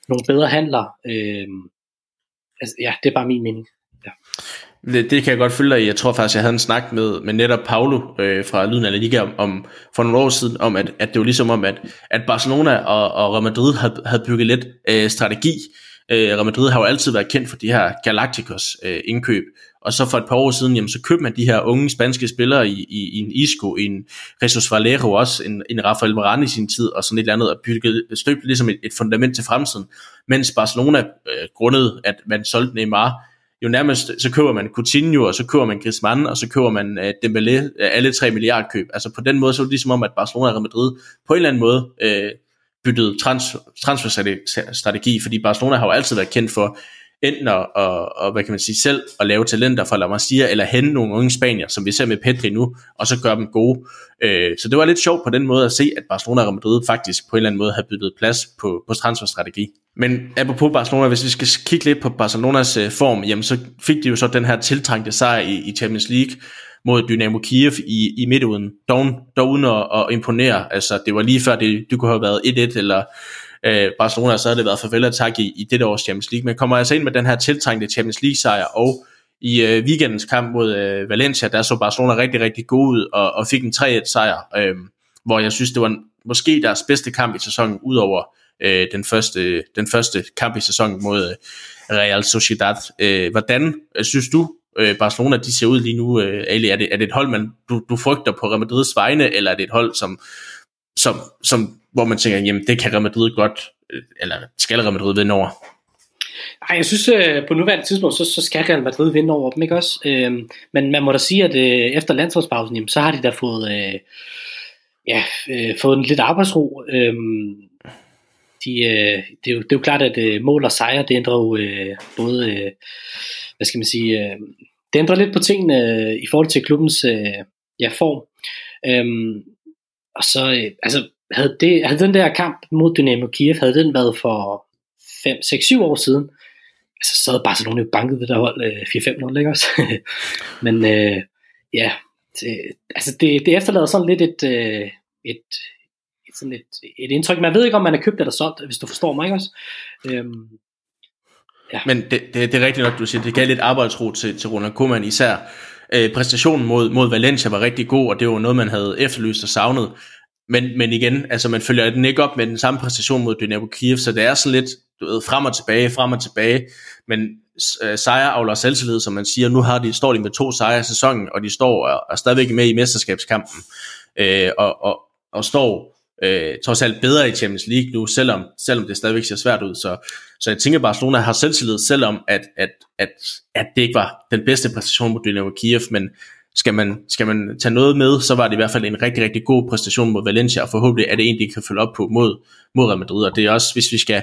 nogle bedre handler. Øh, altså, ja, det er bare min mening. Ja. Det, det kan jeg godt følge dig i. Jeg tror faktisk, jeg havde en snak med, med netop Paulo øh, fra Lyden af Liga om, om, for nogle år siden, om at, at det var ligesom om, at, at Barcelona og, og Real Madrid havde, havde bygget lidt øh, strategi Øh, Real Madrid har jo altid været kendt for de her Galacticos øh, indkøb, og så for et par år siden, jamen, så købte man de her unge spanske spillere i, i, i en Isco, i en Jesus Valero også, en, en Rafael Varane i sin tid, og sådan et eller andet, og bygget, støbte ligesom et, et fundament til fremtiden. Mens Barcelona, øh, grundet at man solgte Neymar, jo nærmest, så køber man Coutinho, og så køber man Griezmann, og så køber man øh, Dembélé, øh, alle tre milliardkøb. Altså på den måde, så er det ligesom om, at Barcelona og Real Madrid på en eller anden måde øh, byttet trans, transferstrategi, fordi Barcelona har jo altid været kendt for enten at, og, og, hvad kan man sige, selv at lave talenter fra La Masia, eller hente nogle unge spanier, som vi ser med Pedri nu, og så gøre dem gode. Øh, så det var lidt sjovt på den måde at se, at Barcelona og Madrid faktisk på en eller anden måde har byttet plads på, på transferstrategi. Men apropos Barcelona, hvis vi skal kigge lidt på Barcelonas øh, form, jamen så fik de jo så den her tiltrængte sejr i, i Champions League, mod Dynamo Kiev i, i midtuden, dog, dog uden at, at imponere. Altså, det var lige før, det, det kunne have været 1-1, eller øh, Barcelona, så havde det været farvel attack i, i dette års Champions League. Men kommer altså ind med den her tiltrængte Champions League sejr, og i øh, weekendens kamp mod øh, Valencia, der så Barcelona rigtig, rigtig god ud, og, og fik en 3-1 sejr, øh, hvor jeg synes, det var måske deres bedste kamp i sæsonen, udover øh, den, første, den første kamp i sæsonen mod øh, Real Sociedad. Øh, hvordan øh, synes du, øh, Barcelona de ser ud lige nu, øh, Ali? Er det, er det et hold, man, du, du frygter på Real Madrids vegne, eller er det et hold, som, som, som, hvor man tænker, jamen det kan Real Madrid godt, øh, eller skal Real Madrid vinde over? Nej, jeg synes øh, på nuværende tidspunkt, så, så skal Real Madrid vinde over dem, ikke også? Øh, men man må da sige, at øh, efter landsholdspausen, jamen, så har de da fået, øh, ja, øh, fået en lidt arbejdsro. Øh, de, øh, det, er jo, det er jo klart, at øh, mål og sejre, det ændrer jo øh, både, øh, hvad skal man sige, øh, det ændrer lidt på tingene øh, i forhold til klubbens øh, ja, form. Øhm, og så, øh, altså, havde, det, havde den der kamp mod Dynamo Kiev, havde den været for 5, 6, 7 år siden, altså, så havde Barcelona jo banket det der hold øh, 4-5-0, ikke også? (laughs) Men øh, ja, det, altså det, det efterlader sådan lidt et, øh, et, et, sådan et, et indtryk. Man ved ikke, om man er købt eller solgt, hvis du forstår mig, ikke også? Øhm, ja. Men det, det, det er rigtigt nok, du siger, det gav lidt arbejdsro til, til Ronald Koeman især. Øh, præstationen mod, mod Valencia var rigtig god, og det var noget, man havde efterlyst og savnet. Men, men igen, altså man følger den ikke op med den samme præstation mod Dynamo Kiev, så det er sådan lidt, du ved, frem og tilbage, frem og tilbage, men øh, sejre afler selvtillid, som man siger, nu har de, står de med to sejre i sæsonen, og de står og er stadigvæk med i mesterskabskampen, øh, og, og, og står øh, trods alt bedre i Champions League nu, selvom, selvom det stadigvæk ser svært ud, så, så jeg tænker, at Barcelona har selvtillid, selvom at, at, at, at det ikke var den bedste præstation mod Dynamo Kiev, men skal man, skal man tage noget med, så var det i hvert fald en rigtig, rigtig god præstation mod Valencia, og forhåbentlig er det en, de kan følge op på mod, mod Real Madrid, og det er også, hvis vi skal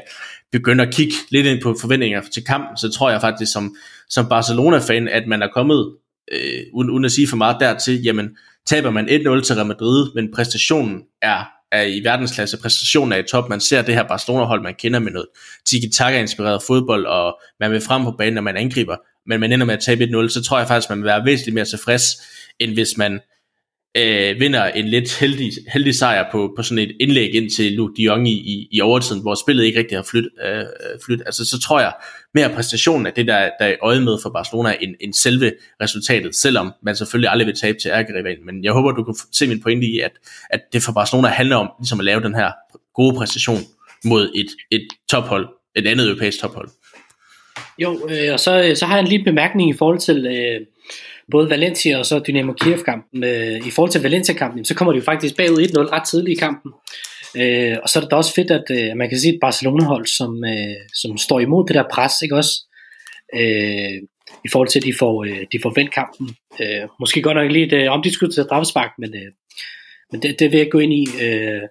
begynde at kigge lidt ind på forventninger til kampen, så tror jeg faktisk som, som Barcelona-fan, at man er kommet, øh, uden, uden at sige for meget dertil, jamen taber man 1-0 til Real Madrid, men præstationen er er i verdensklasse, præstationen er i top, man ser det her Barcelona-hold, man kender med noget tiki-taka-inspireret fodbold, og man vil frem på banen, når man angriber, men man ender med at tabe 1-0, så tror jeg faktisk, man vil være væsentligt mere tilfreds, end hvis man øh, vinder en lidt heldig, heldig sejr på, på sådan et indlæg ind til Luke de Jong i, i, i overtiden, hvor spillet ikke rigtig har flyttet. Øh, flyt. Altså, så tror jeg mere præstationen af det, der, der er øje med for Barcelona, end, end selve resultatet, selvom man selvfølgelig aldrig vil tabe til ærgerivalen. Men jeg håber, du kan se min pointe i, at, at det for Barcelona handler om ligesom at lave den her gode præstation mod et, et tophold, et andet europæisk tophold. Jo, øh, og så, øh, så har jeg en lille bemærkning i forhold til øh, både Valencia og så Dynamo Kiev-kampen. Øh, I forhold til Valencia-kampen, så kommer de jo faktisk bagud 1-0 ret tidligt i kampen. Øh, og så er det da også fedt, at øh, man kan sige et Barcelona-hold, som, øh, som står imod det der pres, ikke også? Øh, I forhold til, at de får, øh, de får vendt kampen. Øh, måske godt nok lige et øh, omdiskuteret straffespark, men, øh, men det, det vil jeg gå ind i. Øh,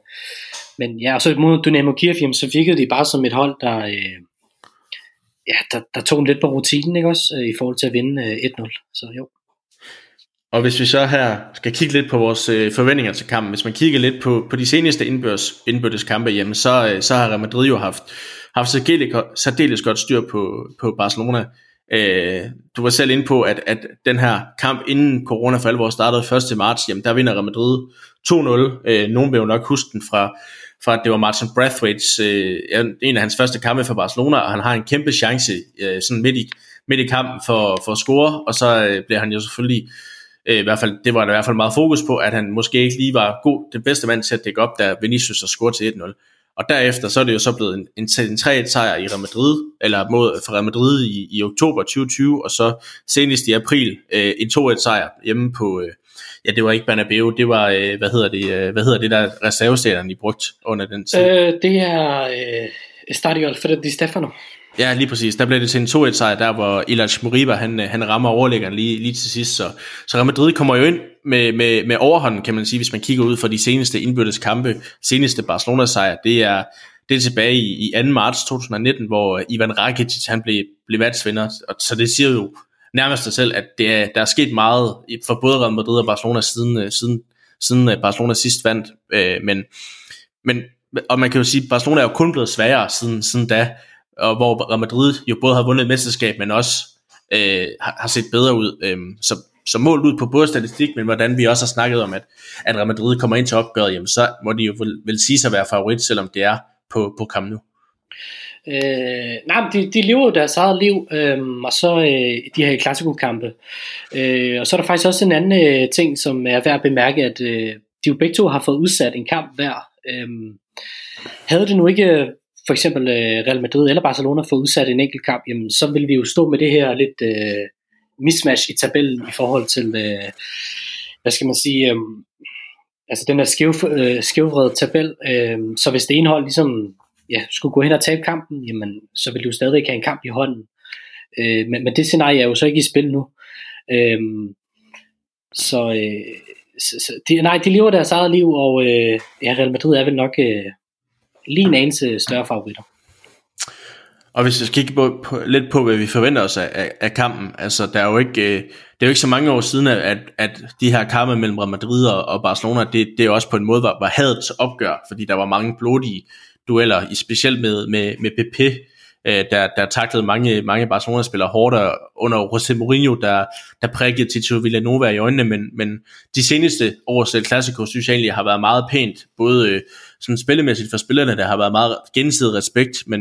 men ja, og så mod Dynamo Kiev, så virkede de bare som et hold, der... Øh, ja, der, der tog en lidt på rutinen, ikke også, øh, i forhold til at vinde øh, 1-0. Så jo. Og hvis vi så her skal kigge lidt på vores øh, forventninger til kampen, hvis man kigger lidt på, på de seneste indbørs, indbyrdes kampe, hjemme, så, øh, så har Real Madrid jo haft, haft særdeles godt styr på, på Barcelona. Øh, du var selv inde på, at, at den her kamp inden corona for alvor startede 1. marts, jamen der vinder Real Madrid 2-0. Øh, nogen vil jo nok huske den fra, fra at det var Martin Brathwaite's, øh, en af hans første kampe for Barcelona, og han har en kæmpe chance øh, sådan midt i, midt i kampen for, for at score, og så øh, bliver han jo selvfølgelig øh, i hvert fald, det var der i hvert fald meget fokus på, at han måske ikke lige var god, den bedste mand til at dække op, da Vinicius har scoret til 1-0. Og derefter så er det jo så blevet en, en, en 3 sejr i Real Madrid, eller mod for Real Madrid i, i oktober 2020, og så senest i april øh, en 2-1 sejr hjemme på, øh, ja det var ikke Bernabeu, det var, øh, hvad hedder det, øh, hvad hedder det der reservestadion, I brugt under den tid? Øh, det er øh, Stadio Alfredo Di Stefano. Ja, lige præcis. Der blev det til en 2-1 sejr, der hvor Ilaç Moriba, han, øh, han rammer overlæggeren lige, lige til sidst. Så, så Real Madrid kommer jo ind med, med, med overhånden, kan man sige, hvis man kigger ud for de seneste indbyrdes kampe. Seneste Barcelona-sejr, det er, det er tilbage i, i 2. marts 2019, hvor øh, Ivan Rakitic han blev, blev værtsvinder. Og, så det siger jo nærmest sig selv, at det er, der er sket meget for både Real Madrid og Barcelona siden, øh, siden, siden Barcelona sidst vandt. Øh, men, men, og man kan jo sige, at Barcelona er jo kun blevet sværere siden, siden da og hvor Real Madrid jo både har vundet et mesterskab, men også øh, har, har set bedre ud. Øh, så, så målt ud på både statistik, men hvordan vi også har snakket om, at, at Real Madrid kommer ind til opgøret, jamen så må de jo vel, vel sige sig at være favorit, selvom det er på, på Camp Nou. Øh, nej, men de, de lever jo deres eget liv, øh, og så øh, de her klassikokampe. Øh, og så er der faktisk også en anden øh, ting, som er værd at bemærke, at øh, de jo begge to har fået udsat en kamp hver. Øh, havde det nu ikke for eksempel øh, Real Madrid eller Barcelona får udsat en enkelt kamp, jamen, så vil vi jo stå med det her lidt øh, mismatch i tabellen i forhold til, øh, hvad skal man sige, øh, altså den der skæv, øh, skævvrede tabel. Øh, så hvis det ene hold ligesom ja, skulle gå hen og tabe kampen, jamen, så vil du stadig have en kamp i hånden. Øh, men, men det scenarie er jo så ikke i spil nu. Øh, så, øh, så, så de, nej, de lever deres eget liv, og øh, ja, Real Madrid er vel nok øh, lige en anelse større favoritter. Og hvis vi skal kigge på, på, lidt på, hvad vi forventer os af, af, af kampen, altså der er jo ikke, øh, det er jo ikke så mange år siden, at, at de her kampe mellem Real Madrid og, og Barcelona, det, det er også på en måde var, var hadets opgør, fordi der var mange blodige dueller, specielt med, med, med PP, øh, der, der taklede mange, mange Barcelona-spillere hårdt under José Mourinho, der, der prikkede Tito Villanova i øjnene, men, men de seneste års El Clasico synes jeg egentlig har været meget pænt, både øh, sådan spillemæssigt for spillerne, der har været meget gensidig respekt, men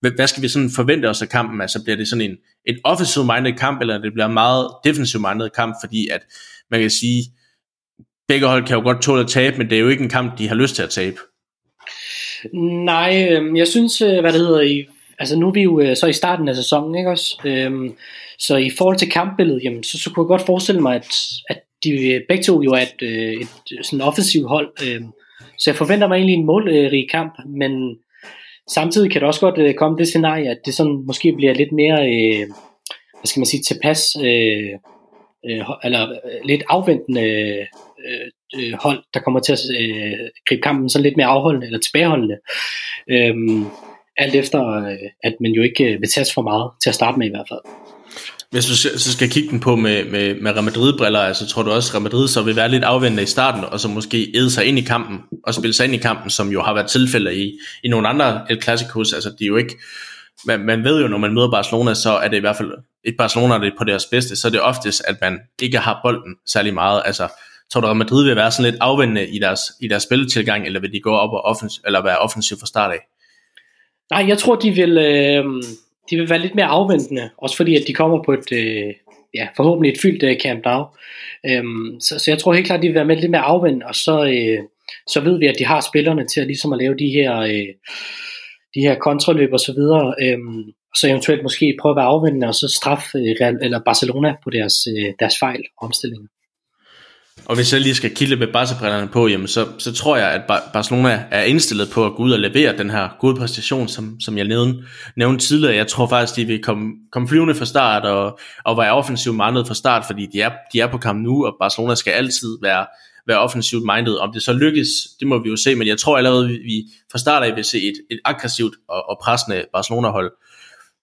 hvad skal vi sådan forvente os af kampen? Altså bliver det sådan en, en offensive-minded kamp, eller det bliver en meget defensive-minded kamp, fordi at man kan sige, begge hold kan jo godt tåle at tabe, men det er jo ikke en kamp, de har lyst til at tabe. Nej, øhm, jeg synes, øh, hvad det hedder, i, altså nu er vi jo øh, så i starten af sæsonen, ikke også? Øhm, så i forhold til kampbilledet, jamen, så, så kunne jeg godt forestille mig, at, at de øh, begge to jo er et, et, et sådan offensivt hold. Øhm, så jeg forventer mig egentlig en målrig kamp, men samtidig kan det også godt øh, komme det scenarie, at det sådan måske bliver lidt mere, øh, hvad skal man sige, tilpas, øh, øh, eller øh, lidt afventende øh, øh, hold, der kommer til at øh, gribe kampen så lidt mere afholdende eller tilbageholdende. Øhm, alt efter, øh, at man jo ikke vil tage for meget til at starte med i hvert fald. Hvis du så skal kigge den på med, med, med Real Madrid-briller, altså tror du også, at Real Madrid så vil være lidt afvendende i starten, og så måske æde sig ind i kampen, og spille sig ind i kampen, som jo har været tilfælde i, i nogle andre El Clasicos, altså det er jo ikke, man, man ved jo, når man møder Barcelona, så er det i hvert fald et Barcelona, der er på deres bedste, så er det oftest, at man ikke har bolden særlig meget, altså Tror du, at Madrid vil være sådan lidt afvendende i deres, i deres spilletilgang, eller vil de gå op og offens, eller være offensiv fra start af? Nej, jeg tror, de vil, øh, de vil være lidt mere afventende, også fordi at de kommer på et, øh, ja, forhåbentlig et fyldt øh, Camp Nou. Øhm, så, så jeg tror helt klart, de vil være med lidt mere afventende, og så, øh, så ved vi, at de har spillerne til at, ligesom at lave de her, øh, de her kontraløb og så videre, øhm, og så eventuelt måske prøve at være afvendende, og så straffe øh, Real, eller Barcelona på deres, øh, deres fejl og omstillinger. Og hvis jeg lige skal kilde med barca på, jamen så, så tror jeg, at Barcelona er indstillet på at gå ud og levere den her gode præstation, som, som jeg nævnte, nævnte tidligere. Jeg tror faktisk, de vil komme, komme flyvende fra start og, og være offensivt minded fra start, fordi de er, de er på kamp nu, og Barcelona skal altid være, være offensivt minded. Om det så lykkes, det må vi jo se, men jeg tror allerede, vi fra start af vil se et, et aggressivt og, og pressende Barcelona-hold.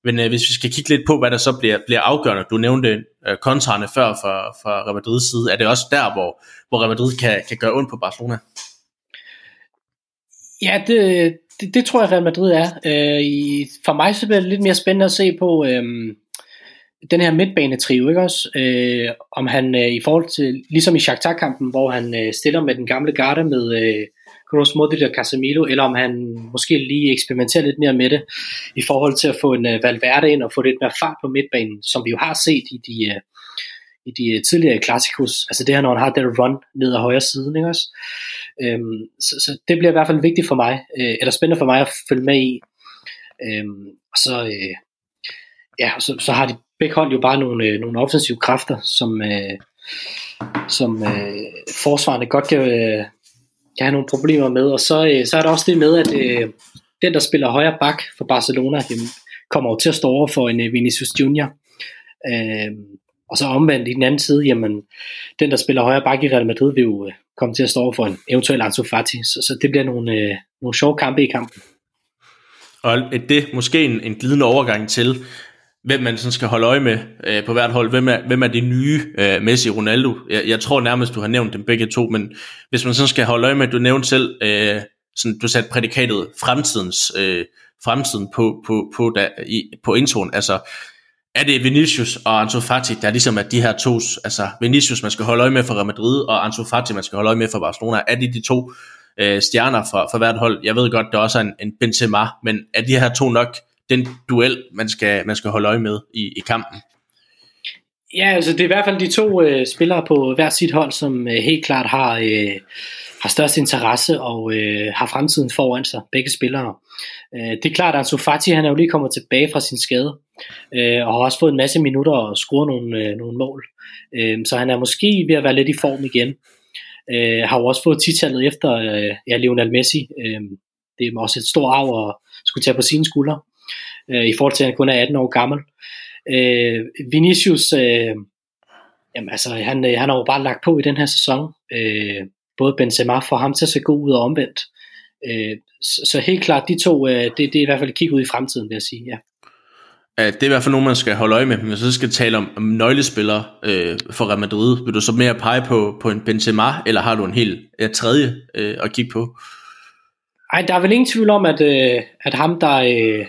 Men øh, hvis vi skal kigge lidt på, hvad der så bliver, bliver afgørende, du nævnte øh, kontrarne før fra, fra Real Madrids side, er det også der, hvor, hvor Real Madrid kan, kan gøre ondt på Barcelona? Ja, det, det, det tror jeg Real Madrid er. Øh, i, for mig så bliver det lidt mere spændende at se på øh, den her midtbanetrio, ikke også? Øh, om han øh, i forhold til, ligesom i Shakhtar-kampen, hvor han øh, stiller med den gamle garde med øh, Kroos, Modric og Casemiro, eller om han måske lige eksperimenterer lidt mere med det, i forhold til at få en uh, Valverde ind og få lidt mere fart på midtbanen, som vi jo har set i de, uh, i de øh, tidligere klassikos, altså det her, når han har den run ned ad højre siden, ikke også? Øhm, så, så det bliver i hvert fald vigtigt for mig, øh, eller spændende for mig at følge med i. Øhm, og så, øh, ja, så, så har de begge hold jo bare nogle, øh, nogle offensive kræfter, som, øh, som øh, forsvarende godt kan, øh, kan have nogle problemer med. Og så, øh, så er der også det med, at øh, den, der spiller højre bak for Barcelona, jamen, kommer jo til at stå over for en øh, Vinicius Junior. Øh, og så omvendt i den anden side, jamen, den, der spiller højre bak i Real Madrid, vil jo øh, komme til at stå over for en eventuel Ansu Fati. Så, så det bliver nogle, øh, nogle sjove kampe i kampen. Og det måske en, en glidende overgang til, hvem man sådan skal holde øje med øh, på hvert hold. Hvem er, hvem er det nye øh, Messi Ronaldo? Jeg, jeg tror nærmest, du har nævnt dem begge to, men hvis man sådan skal holde øje med, du nævnte selv, øh, sådan, du satte prædikatet fremtidens, øh, fremtiden på, på, på, da, i, på introen. Altså, er det Vinicius og Ansu Fati, der ligesom er de her to, altså Vinicius, man skal holde øje med for Real Madrid, og Ansu Fati, man skal holde øje med for Barcelona. Er det de to øh, stjerner for, for hvert hold? Jeg ved godt, der også er en, en Benzema, men er de her to nok den duel, man skal, man skal holde øje med i, i kampen? Ja, altså det er i hvert fald de to øh, spillere på hver sit hold, som øh, helt klart har, øh, har størst interesse og øh, har fremtiden foran sig, begge spillere. Øh, det er klart, at Ansu Fati, han er jo lige kommet tilbage fra sin skade, øh, og har også fået en masse minutter og scoret nogle, øh, nogle mål. Øh, så han er måske ved at være lidt i form igen. Øh, har jo også fået titallet efter øh, ja, Lionel Messi. Øh, det er også et stort arv at skulle tage på sine skuldre, øh, i forhold til at han kun er 18 år gammel. Øh, Vinicius, øh, jamen, altså, han, øh, han har jo bare lagt på i den her sæson. Øh, både Benzema får ham til at se god ud og omvendt. Øh, så, så helt klart, de to, øh, det, det er i hvert fald et kig ud i fremtiden, vil jeg sige. Ja. Det er i hvert fald nogen, man skal holde øje med. Men så skal tale om, om nøglespillere øh, for Real Madrid, vil du så mere pege på, på en Benzema, eller har du en helt ja, tredje øh, at kigge på? Ej, der er vel ingen tvivl om, at, øh, at ham, der, øh,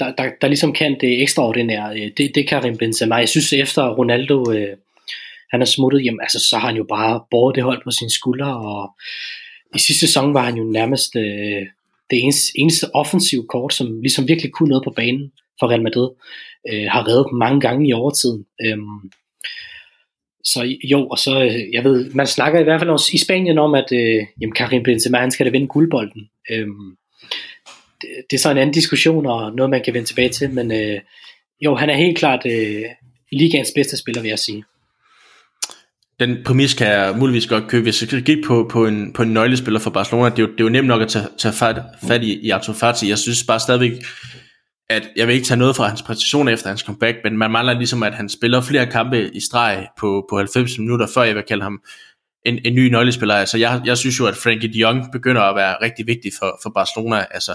der, der, der ligesom kan det ekstraordinære, øh, det, det kan Karim Benzema. Jeg synes, efter Ronaldo øh, han er smuttet, jamen, altså, så har han jo bare båret det hold på sine skuldre, og i sidste sæson var han jo nærmest øh, det eneste, eneste offensive kort, som ligesom virkelig kunne noget på banen for Real Madrid, øh, har reddet mange gange i overtiden. Øh, så jo, og så, øh, jeg ved, man snakker i hvert fald også i Spanien om, at øh, jamen Karim Benzema, han skal da vinde guldbolden. Øhm, det, det er så en anden diskussion, og noget man kan vende tilbage til, men øh, jo, han er helt klart øh, ligaens bedste spiller, vil jeg sige. Den præmis kan jeg muligvis godt købe. Hvis jeg gik på, på, en, på en nøglespiller for Barcelona, det er jo, det er jo nemt nok at tage, tage fat, fat i, i Arthur Fati. Jeg synes bare stadigvæk, at jeg vil ikke tage noget fra hans præstation efter hans comeback, men man mangler ligesom, at han spiller flere kampe i streg på, på 90 minutter, før jeg vil kalde ham en, en ny nøglespiller. Altså, jeg, jeg synes jo, at Frankie de Jong begynder at være rigtig vigtig for, for Barcelona. Altså,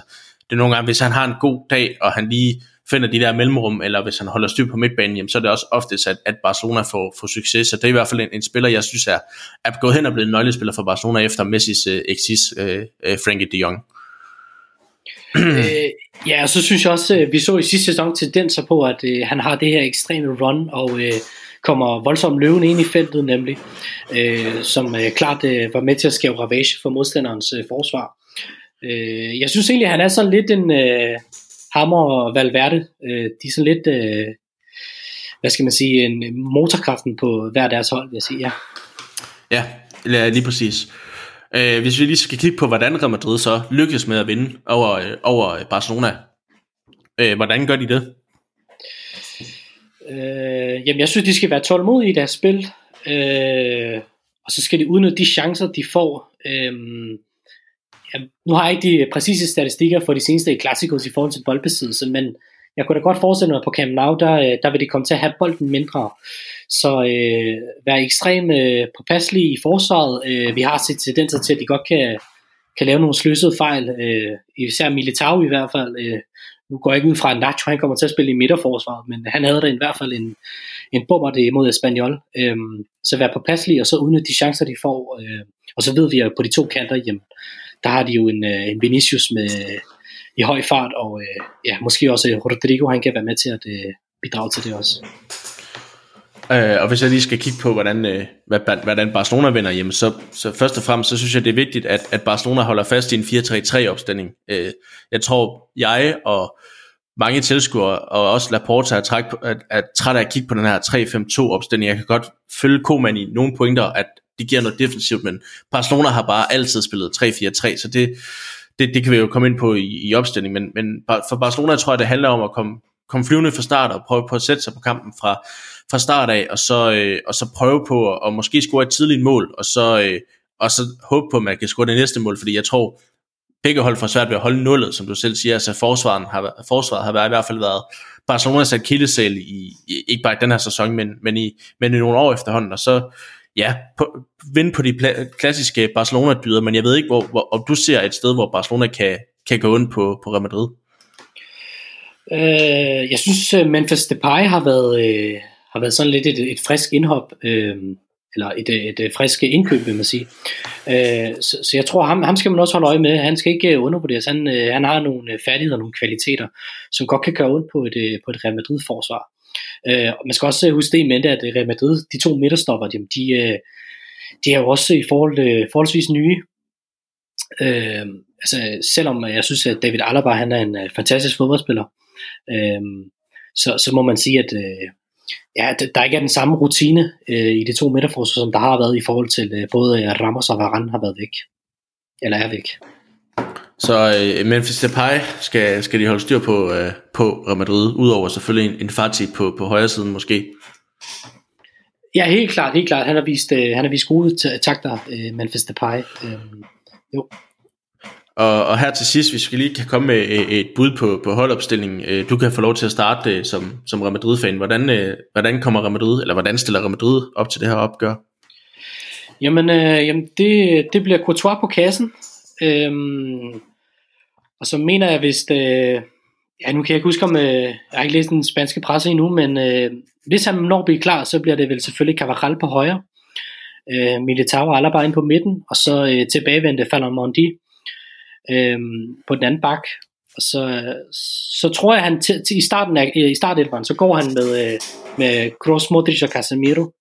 det er nogle gange, hvis han har en god dag, og han lige finder de der mellemrum, eller hvis han holder styr på midtbanen, jamen, så er det også ofte, at, at Barcelona får, får succes. Så det er i hvert fald en, en spiller, jeg synes er, er gået hen og blevet en nøglespiller for Barcelona efter Messis øh, eksis, øh, øh, Frankie de Jong. (clears throat) øh, ja, og så synes jeg også, at vi så i sidste sæson tendenser på, at øh, han har det her ekstreme run, og øh, kommer voldsomt løvende ind i feltet nemlig, øh, som øh, klart øh, var med til at skabe ravage for modstanderens øh, forsvar. Øh, jeg synes egentlig, at han er sådan lidt en øh, hammer og Valverde. Øh, de er sådan lidt, øh, hvad skal man sige, en motorkraften på hver deres hold, vil jeg sige, ja. Ja, lige præcis. Øh, hvis vi lige skal kigge på, hvordan Real Madrid så lykkes med at vinde over, øh, over Barcelona. Øh, hvordan gør de det? Øh, jamen, jeg synes, de skal være tålmodige i deres spil. Øh, og så skal de udnytte de chancer, de får. Øh, nu har jeg ikke de øh, præcise statistikker for de seneste klassikos i forhold til boldbesiddelse, men jeg kunne da godt forestille mig, at på Camp Nou, der, øh, der vil de komme til at have bolden mindre. Så øh, være ekstremt øh, påpasselige i forsvaret. Øh, vi har set tendenser til, at de godt kan, kan lave nogle sløsede fejl, øh, især Militao i hvert fald. Øh, nu går jeg ikke ud fra, at Nacho han kommer til at spille i midterforsvaret, men han havde da i hvert fald en, en bummer det imod Espanyol. Øh, så vær påpasselig, og så udnytte de chancer, de får. Øh, og så ved vi, at på de to kanter, jamen, der har de jo en, øh, en Vinicius med, i høj fart, og øh, ja, måske også Rodrigo, han kan være med til at øh, bidrage til det også. Øh, og hvis jeg lige skal kigge på, hvordan, øh, hvordan Barcelona vinder, hjemme, så, så først og fremmest, så synes jeg, det er vigtigt, at, at Barcelona holder fast i en 4-3-3 opstilling. Øh, jeg tror, jeg og mange tilskuere, og også Laporta er, træk, er, er træt af at kigge på den her 3-5-2 opstilling. Jeg kan godt følge Koman i nogle pointer, at de giver noget defensivt, men Barcelona har bare altid spillet 3-4-3, så det, det, det kan vi jo komme ind på i, i opstilling, men, men for Barcelona tror jeg, det handler om at komme, komme flyvende fra start og prøve på at sætte sig på kampen fra, fra start af, og så, øh, og så prøve på at, og måske score et tidligt mål, og så, øh, og så håbe på, at man kan score det næste mål, fordi jeg tror, begge hold får svært ved at holde nullet, som du selv siger, altså forsvaret har, forsvaret har i hvert fald været Barcelonas akillesæl i, i, ikke bare i den her sæson, men, men, i, men i nogle år efterhånden, og så, ja, på, vinde på de pla- klassiske Barcelona-dyder, men jeg ved ikke, hvor, hvor, om du ser et sted, hvor Barcelona kan, kan gå ind på, på Real Madrid. Øh, jeg synes, øh, Memphis Depay har været, øh, har været sådan lidt et, et frisk indhop, øh, eller et, øh, et, et frisk indkøb, vil man sige. Øh, så, så jeg tror, ham, ham skal man også holde øje med. Han skal ikke undervurderes. Han, øh, han har nogle færdigheder, nogle kvaliteter, som godt kan gøre ondt på et, på et Real Madrid-forsvar. Øh, man skal også øh, huske det i mente, at øh, Real Madrid, de to midterstopper, de, de, de er jo også i forhold, forholdsvis nye. Øh, altså, selvom jeg synes, at David Alaba han er en fantastisk fodboldspiller, øh, så, så må man sige, at øh, ja, der ikke er den samme rutine øh, i de to midterforsvar, som der har været i forhold til øh, både Ramos og Varane har været væk. Eller er væk. Så øh, Memphis Depay skal, skal de holde styr på, øh, på Real Madrid, udover selvfølgelig en, en Fati på, på højre siden måske. Ja, helt klart, helt klart. Han har vist, øh, han har vist gode takter, øh, Memphis Depay. Øh, jo. Og, og her til sidst, hvis vi lige kan komme med et, et bud på, på holdopstillingen. Øh, du kan få lov til at starte øh, som, som Real Madrid-fan. Hvordan, øh, hvordan kommer Real Madrid, eller hvordan stiller Real Madrid op til det her opgør? Jamen, øh, jamen det, det bliver Courtois på kassen. Øhm, og så mener jeg, hvis det, øh, ja, nu kan jeg ikke huske, om øh, jeg har ikke læst den spanske presse endnu, men øh, hvis han når at blive klar, så bliver det vel selvfølgelig Cavaral på højre, øh, Militao og Alaba ind på midten, og så øh, tilbagevendte Mondi øh, på den anden bak. Og så, så tror jeg, han til, til, i starten af, øh, i startelveren, så går han med, øh, med Kroos, Modric og Casemiro.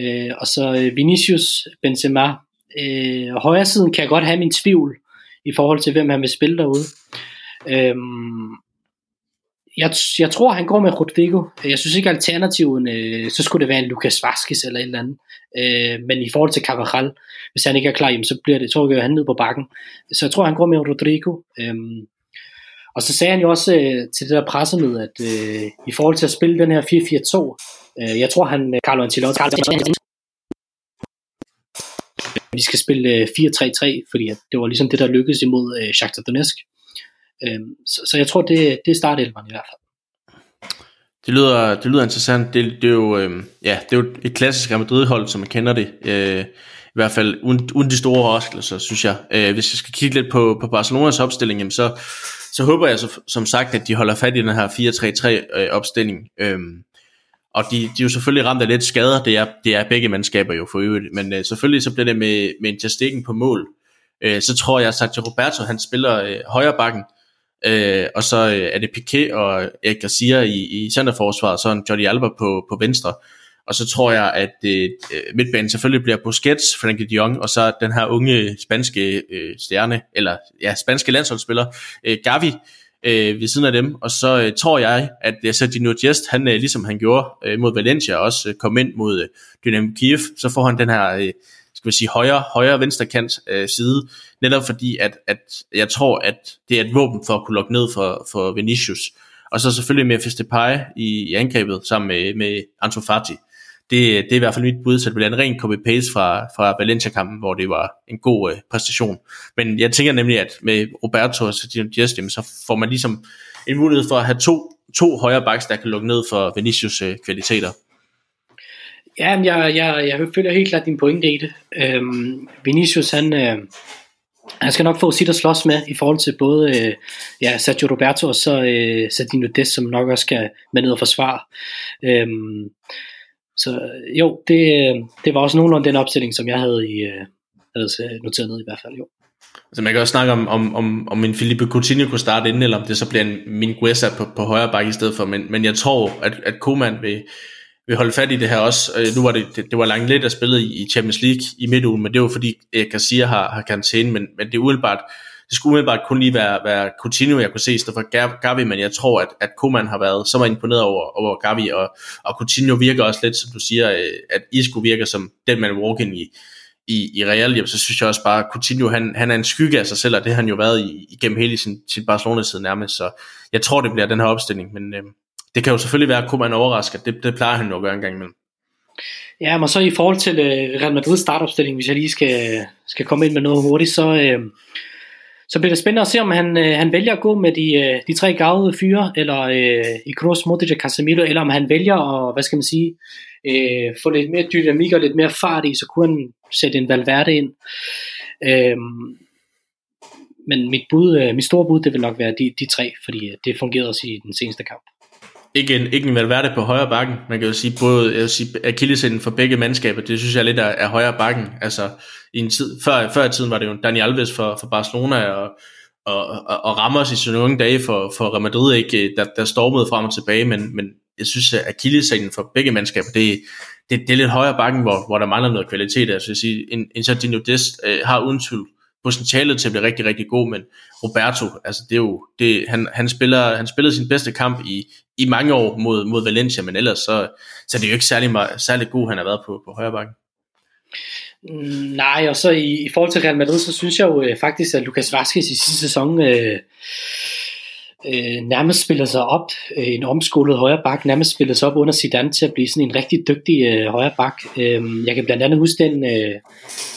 Øh, og så øh, Vinicius, Benzema. Øh, højre siden kan jeg godt have min tvivl i forhold til, hvem han vil spille derude. Øhm, jeg, jeg tror, han går med Rodrigo. Jeg synes ikke, alternativen, øh, så skulle det være en Lucas Vazquez eller et eller andet. Øh, men i forhold til Carvajal, hvis han ikke er klar, jamen, så bliver det, tror jeg, han ned på bakken. Så jeg tror, han går med Rodrigo. Øhm, og så sagde han jo også øh, til det der pressemøde, at øh, i forhold til at spille den her 4-4-2, øh, jeg tror han, øh, Carlo Ancelotti, vi skal spille øh, 4-3-3, fordi at det var ligesom det, der lykkedes imod øh, Shakhtar Donetsk. Øh, så, så jeg tror, det, det er startelveren i hvert fald. Det lyder, det lyder interessant. Det, det, er jo, øh, ja, det er jo et klassisk Real Madrid-hold, som man kender det. Øh, I hvert fald uden, uden de store overraskelser, synes jeg. Øh, hvis jeg skal kigge lidt på, på Barcelonas opstilling, jamen så, så håber jeg så, som sagt, at de holder fat i den her 4-3-3 øh, opstilling. Øh, og de, de er jo selvfølgelig ramt af lidt skader, det er, det er begge mandskaber jo for øvrigt, men øh, selvfølgelig så bliver det med, med en Testikken på mål. Øh, så tror jeg, at Roberto, han spiller øh, højre bakken, øh, og så øh, er det Piqué og Erik Garcia i, i centerforsvaret, og så en Jordi Alba på, på venstre. Og så tror jeg, at øh, øh midtbanen selvfølgelig bliver Busquets, Frankie de Jong, og så den her unge spanske øh, stjerne, eller ja, spanske landsholdsspiller, øh, Gavi, øh, ved siden af dem. Og så øh, tror jeg, at øh, Sergio Jest, han, øh, ligesom han gjorde øh, mod Valencia, også øh, kom ind mod øh, Dynamo Kiev, så får han den her øh, skal vi sige, højre, højre venstre kant øh, side, netop fordi, at, at jeg tror, at det er et våben for at kunne lukke ned for, for Vinicius. Og så selvfølgelig med Festepai i, i angrebet sammen med, med Ansu Fati det, det er i hvert fald mit bud, så det bliver en ren copy-paste fra, fra Valencia-kampen, hvor det var en god øh, præstation. Men jeg tænker nemlig, at med Roberto og Sergio Dias, så får man ligesom en mulighed for at have to, to højre backs, der kan lukke ned for Vinicius øh, kvaliteter. Ja, jeg, jeg, jeg følger helt klart din pointe i det. Øhm, Vinicius, han, øh, han skal nok få sit at slås med i forhold til både øh, ja, Sergio Roberto og så øh, Sardino Des, som nok også skal med ned og forsvare. Øhm, så øh, jo, det, øh, det var også nogenlunde den opstilling, som jeg havde, i, øh, havde noteret ned i hvert fald, jo. Altså man kan også snakke om, om, om, om en Felipe Coutinho kunne starte inden, eller om det så bliver en Mingueza på, på højre bakke i stedet for, men, men jeg tror, at, at Koeman vil, vil holde fat i det her også. Øh, nu var det, det, det var langt lidt at spille i, i Champions League i midtugen, men det var fordi Garcia har, har karantæne, men, men det er umiddelbart, det skulle umiddelbart kun lige være, være Coutinho, jeg kunne se, i stedet for Gavi, men jeg tror, at, at Koeman har været så meget imponeret over, over Gavi, og, og Coutinho virker også lidt, som du siger, øh, at Isco virker som den man walk in i, i, i Real, jamen, så synes jeg også bare, at Coutinho, han, han er en skygge af sig selv, og det har han jo været i, igennem hele sin, sin Barcelona-tid nærmest, så jeg tror, det bliver den her opstilling, men øh, det kan jo selvfølgelig være, at Koeman overrasker, det, det plejer han jo at gøre en gang imellem. Ja, men så i forhold til øh, Real Madrid startopstilling, hvis jeg lige skal, skal komme ind med noget hurtigt, så, øh, så bliver det spændende at se, om han, øh, han vælger at gå med de, øh, de tre gavede fyre, eller øh, i Kroos, Modric og Casemiro, eller om han vælger at, hvad skal man sige, øh, få lidt mere dynamik og lidt mere fart i, så kunne han sætte en Valverde ind. Øh, men mit, bud, øh, mit store bud, det vil nok være de, de tre, fordi øh, det fungerede også i den seneste kamp ikke en, ikke en Valverde på højre bakken. Man kan jo sige både jeg vil sige, akillesinden for begge mandskaber, det synes jeg lidt er, er højre bakken. Altså, i en tid, før, før i tiden var det jo Dani Alves for, for Barcelona, og, og, og, og Ramos i sine unge dage for, for Real Madrid, ikke, der, der stormede frem og tilbage, men, men jeg synes, at akillesinden for begge mandskaber, det, det, det er lidt højere bakken, hvor, hvor der mangler noget kvalitet. Altså, jeg sige, en, en Sardinio Dest øh, har uden tvivl potentialet til at blive rigtig, rigtig god, men Roberto, altså det er jo, det, han, han, spiller, han spillede sin bedste kamp i, i mange år mod, mod Valencia, men ellers så, så er det jo ikke særlig, særlig god, han har været på, på højre bakken. Nej, og så i, i forhold til Real Madrid, så synes jeg jo øh, faktisk, at Lukas Vazquez i sidste sæson øh, øh, nærmest spiller sig op, øh, en omskolet højre bak, nærmest spiller sig op under Zidane til at blive sådan en rigtig dygtig øh, højre bak. Øh, jeg kan blandt andet huske den, øh,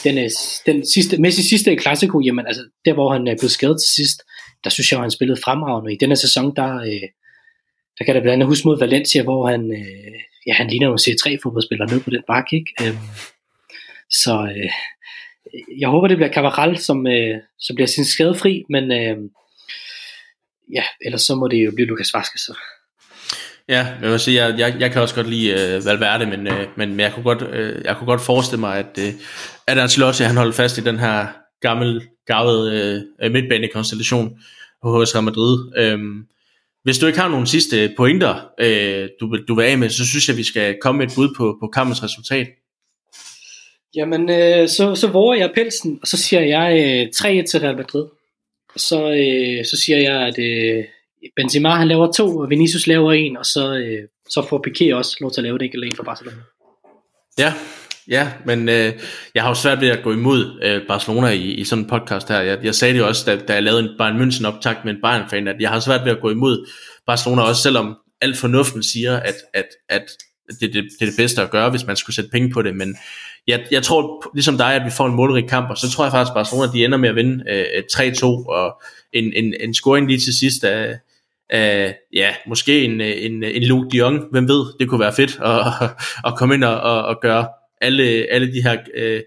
den, øh, den sidste, Messi sidste klassiko, jamen altså der hvor han øh, blev skadet til sidst, der synes jeg, at han spillede fremragende. I denne sæson, der, øh, der kan jeg blandt andet huske mod Valencia, hvor han, øh, ja, han ligner jo C3-fodboldspiller ned på den bak, ikke? Øh, så øh, jeg håber, det bliver Cavaral, som, øh, som bliver sin skadefri, men øh, ja, ellers så må det jo blive Lukas Vazquez. Så. Ja, jeg vil sige, jeg, jeg, jeg kan også godt lide uh, Valverde, men, uh, men jeg, kunne godt, uh, jeg kunne godt forestille mig, at, uh, at Ancelotti han holder fast i den her gammel, gavede uh, midtbanekonstellation hos Real Madrid. Um, hvis du ikke har nogen sidste pointer, uh, du, du vil af med, så synes jeg, vi skal komme med et bud på, på kampens resultat. Jamen, øh, så, så våger jeg pelsen, og så siger jeg øh, 3-1 til Real Madrid. Så, øh, så siger jeg, at øh, Benzema han laver to, og Vinicius laver en, og så, øh, så får Piqué også lov til at lave det enkelt en for Barcelona. Ja, ja, men øh, jeg har jo svært ved at gå imod øh, Barcelona i, i sådan en podcast her. Jeg, jeg sagde det jo også, da, da jeg lavede en Bayern München optakt med en Bayern-fan, at jeg har svært ved at gå imod Barcelona, også selvom alt fornuften siger, at, at, at det, det, det er det bedste at gøre, hvis man skulle sætte penge på det, men jeg, jeg tror, ligesom dig, at vi får en målrig kamp, og så tror jeg faktisk, at Barcelona de ender med at vinde øh, 3-2, og en, en, en scoring lige til sidst af, af ja, måske en, en, en Luke de Jong, hvem ved, det kunne være fedt at, (laughs) at komme ind og, og, og gøre alle, alle de her, øh,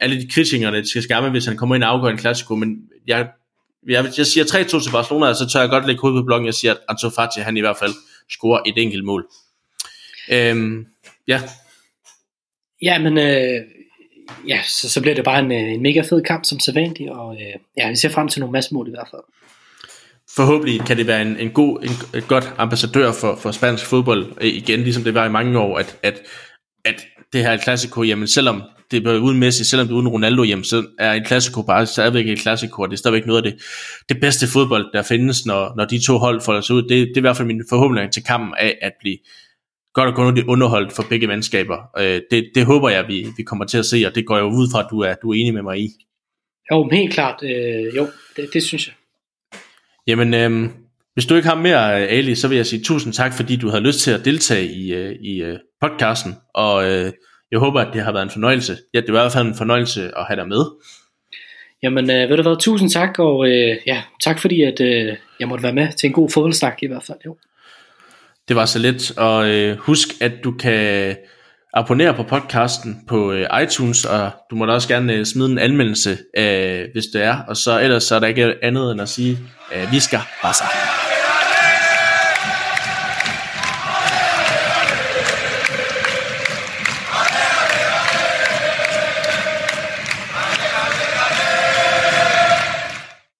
alle de kritikerne til skamme, hvis han kommer ind og afgør en klassiko, men jeg, jeg, jeg siger 3-2 til Barcelona, og så tør jeg godt lægge hovedet på blokken, jeg siger, at Ansu Fati, han i hvert fald scorer et enkelt mål. Øhm, ja, Ja, men øh, ja, så, så bliver det bare en, øh, en mega fed kamp som sædvanligt, og øh, ja, vi ser frem til nogle masse mål i hvert fald. Forhåbentlig kan det være en, en god, en, et godt ambassadør for, for spansk fodbold øh, igen, ligesom det var i mange år, at, at, at det her klassiko, jamen selvom det er uden Messi, selvom det er uden Ronaldo, jamen så er en klassiko bare stadigvæk et klassiko, og det er stadigvæk noget af det, det bedste fodbold, der findes, når, når de to hold folder sig ud. Det, det er i hvert fald min forhåbning til kampen af at blive, godt og grundigt underholdt for begge mandskaber. Øh, det, det håber jeg, vi, vi kommer til at se, og det går jeg ud fra, at du er, du er enig med mig i. Jo, helt klart. Øh, jo, det, det synes jeg. Jamen, øh, hvis du ikke har mere, Ali, så vil jeg sige tusind tak, fordi du havde lyst til at deltage i, øh, i øh, podcasten, og øh, jeg håber, at det har været en fornøjelse. Ja, det var i hvert fald en fornøjelse at have dig med. Jamen, øh, ved du hvad, tusind tak, og øh, ja, tak fordi, at øh, jeg måtte være med til en god fodboldsnak i hvert fald. Jo. Det var så lidt, og øh, husk, at du kan abonnere på podcasten på øh, iTunes, og du må da også gerne øh, smide en anmeldelse, øh, hvis det er, og så ellers så er der ikke andet end at sige, øh, vi skal bare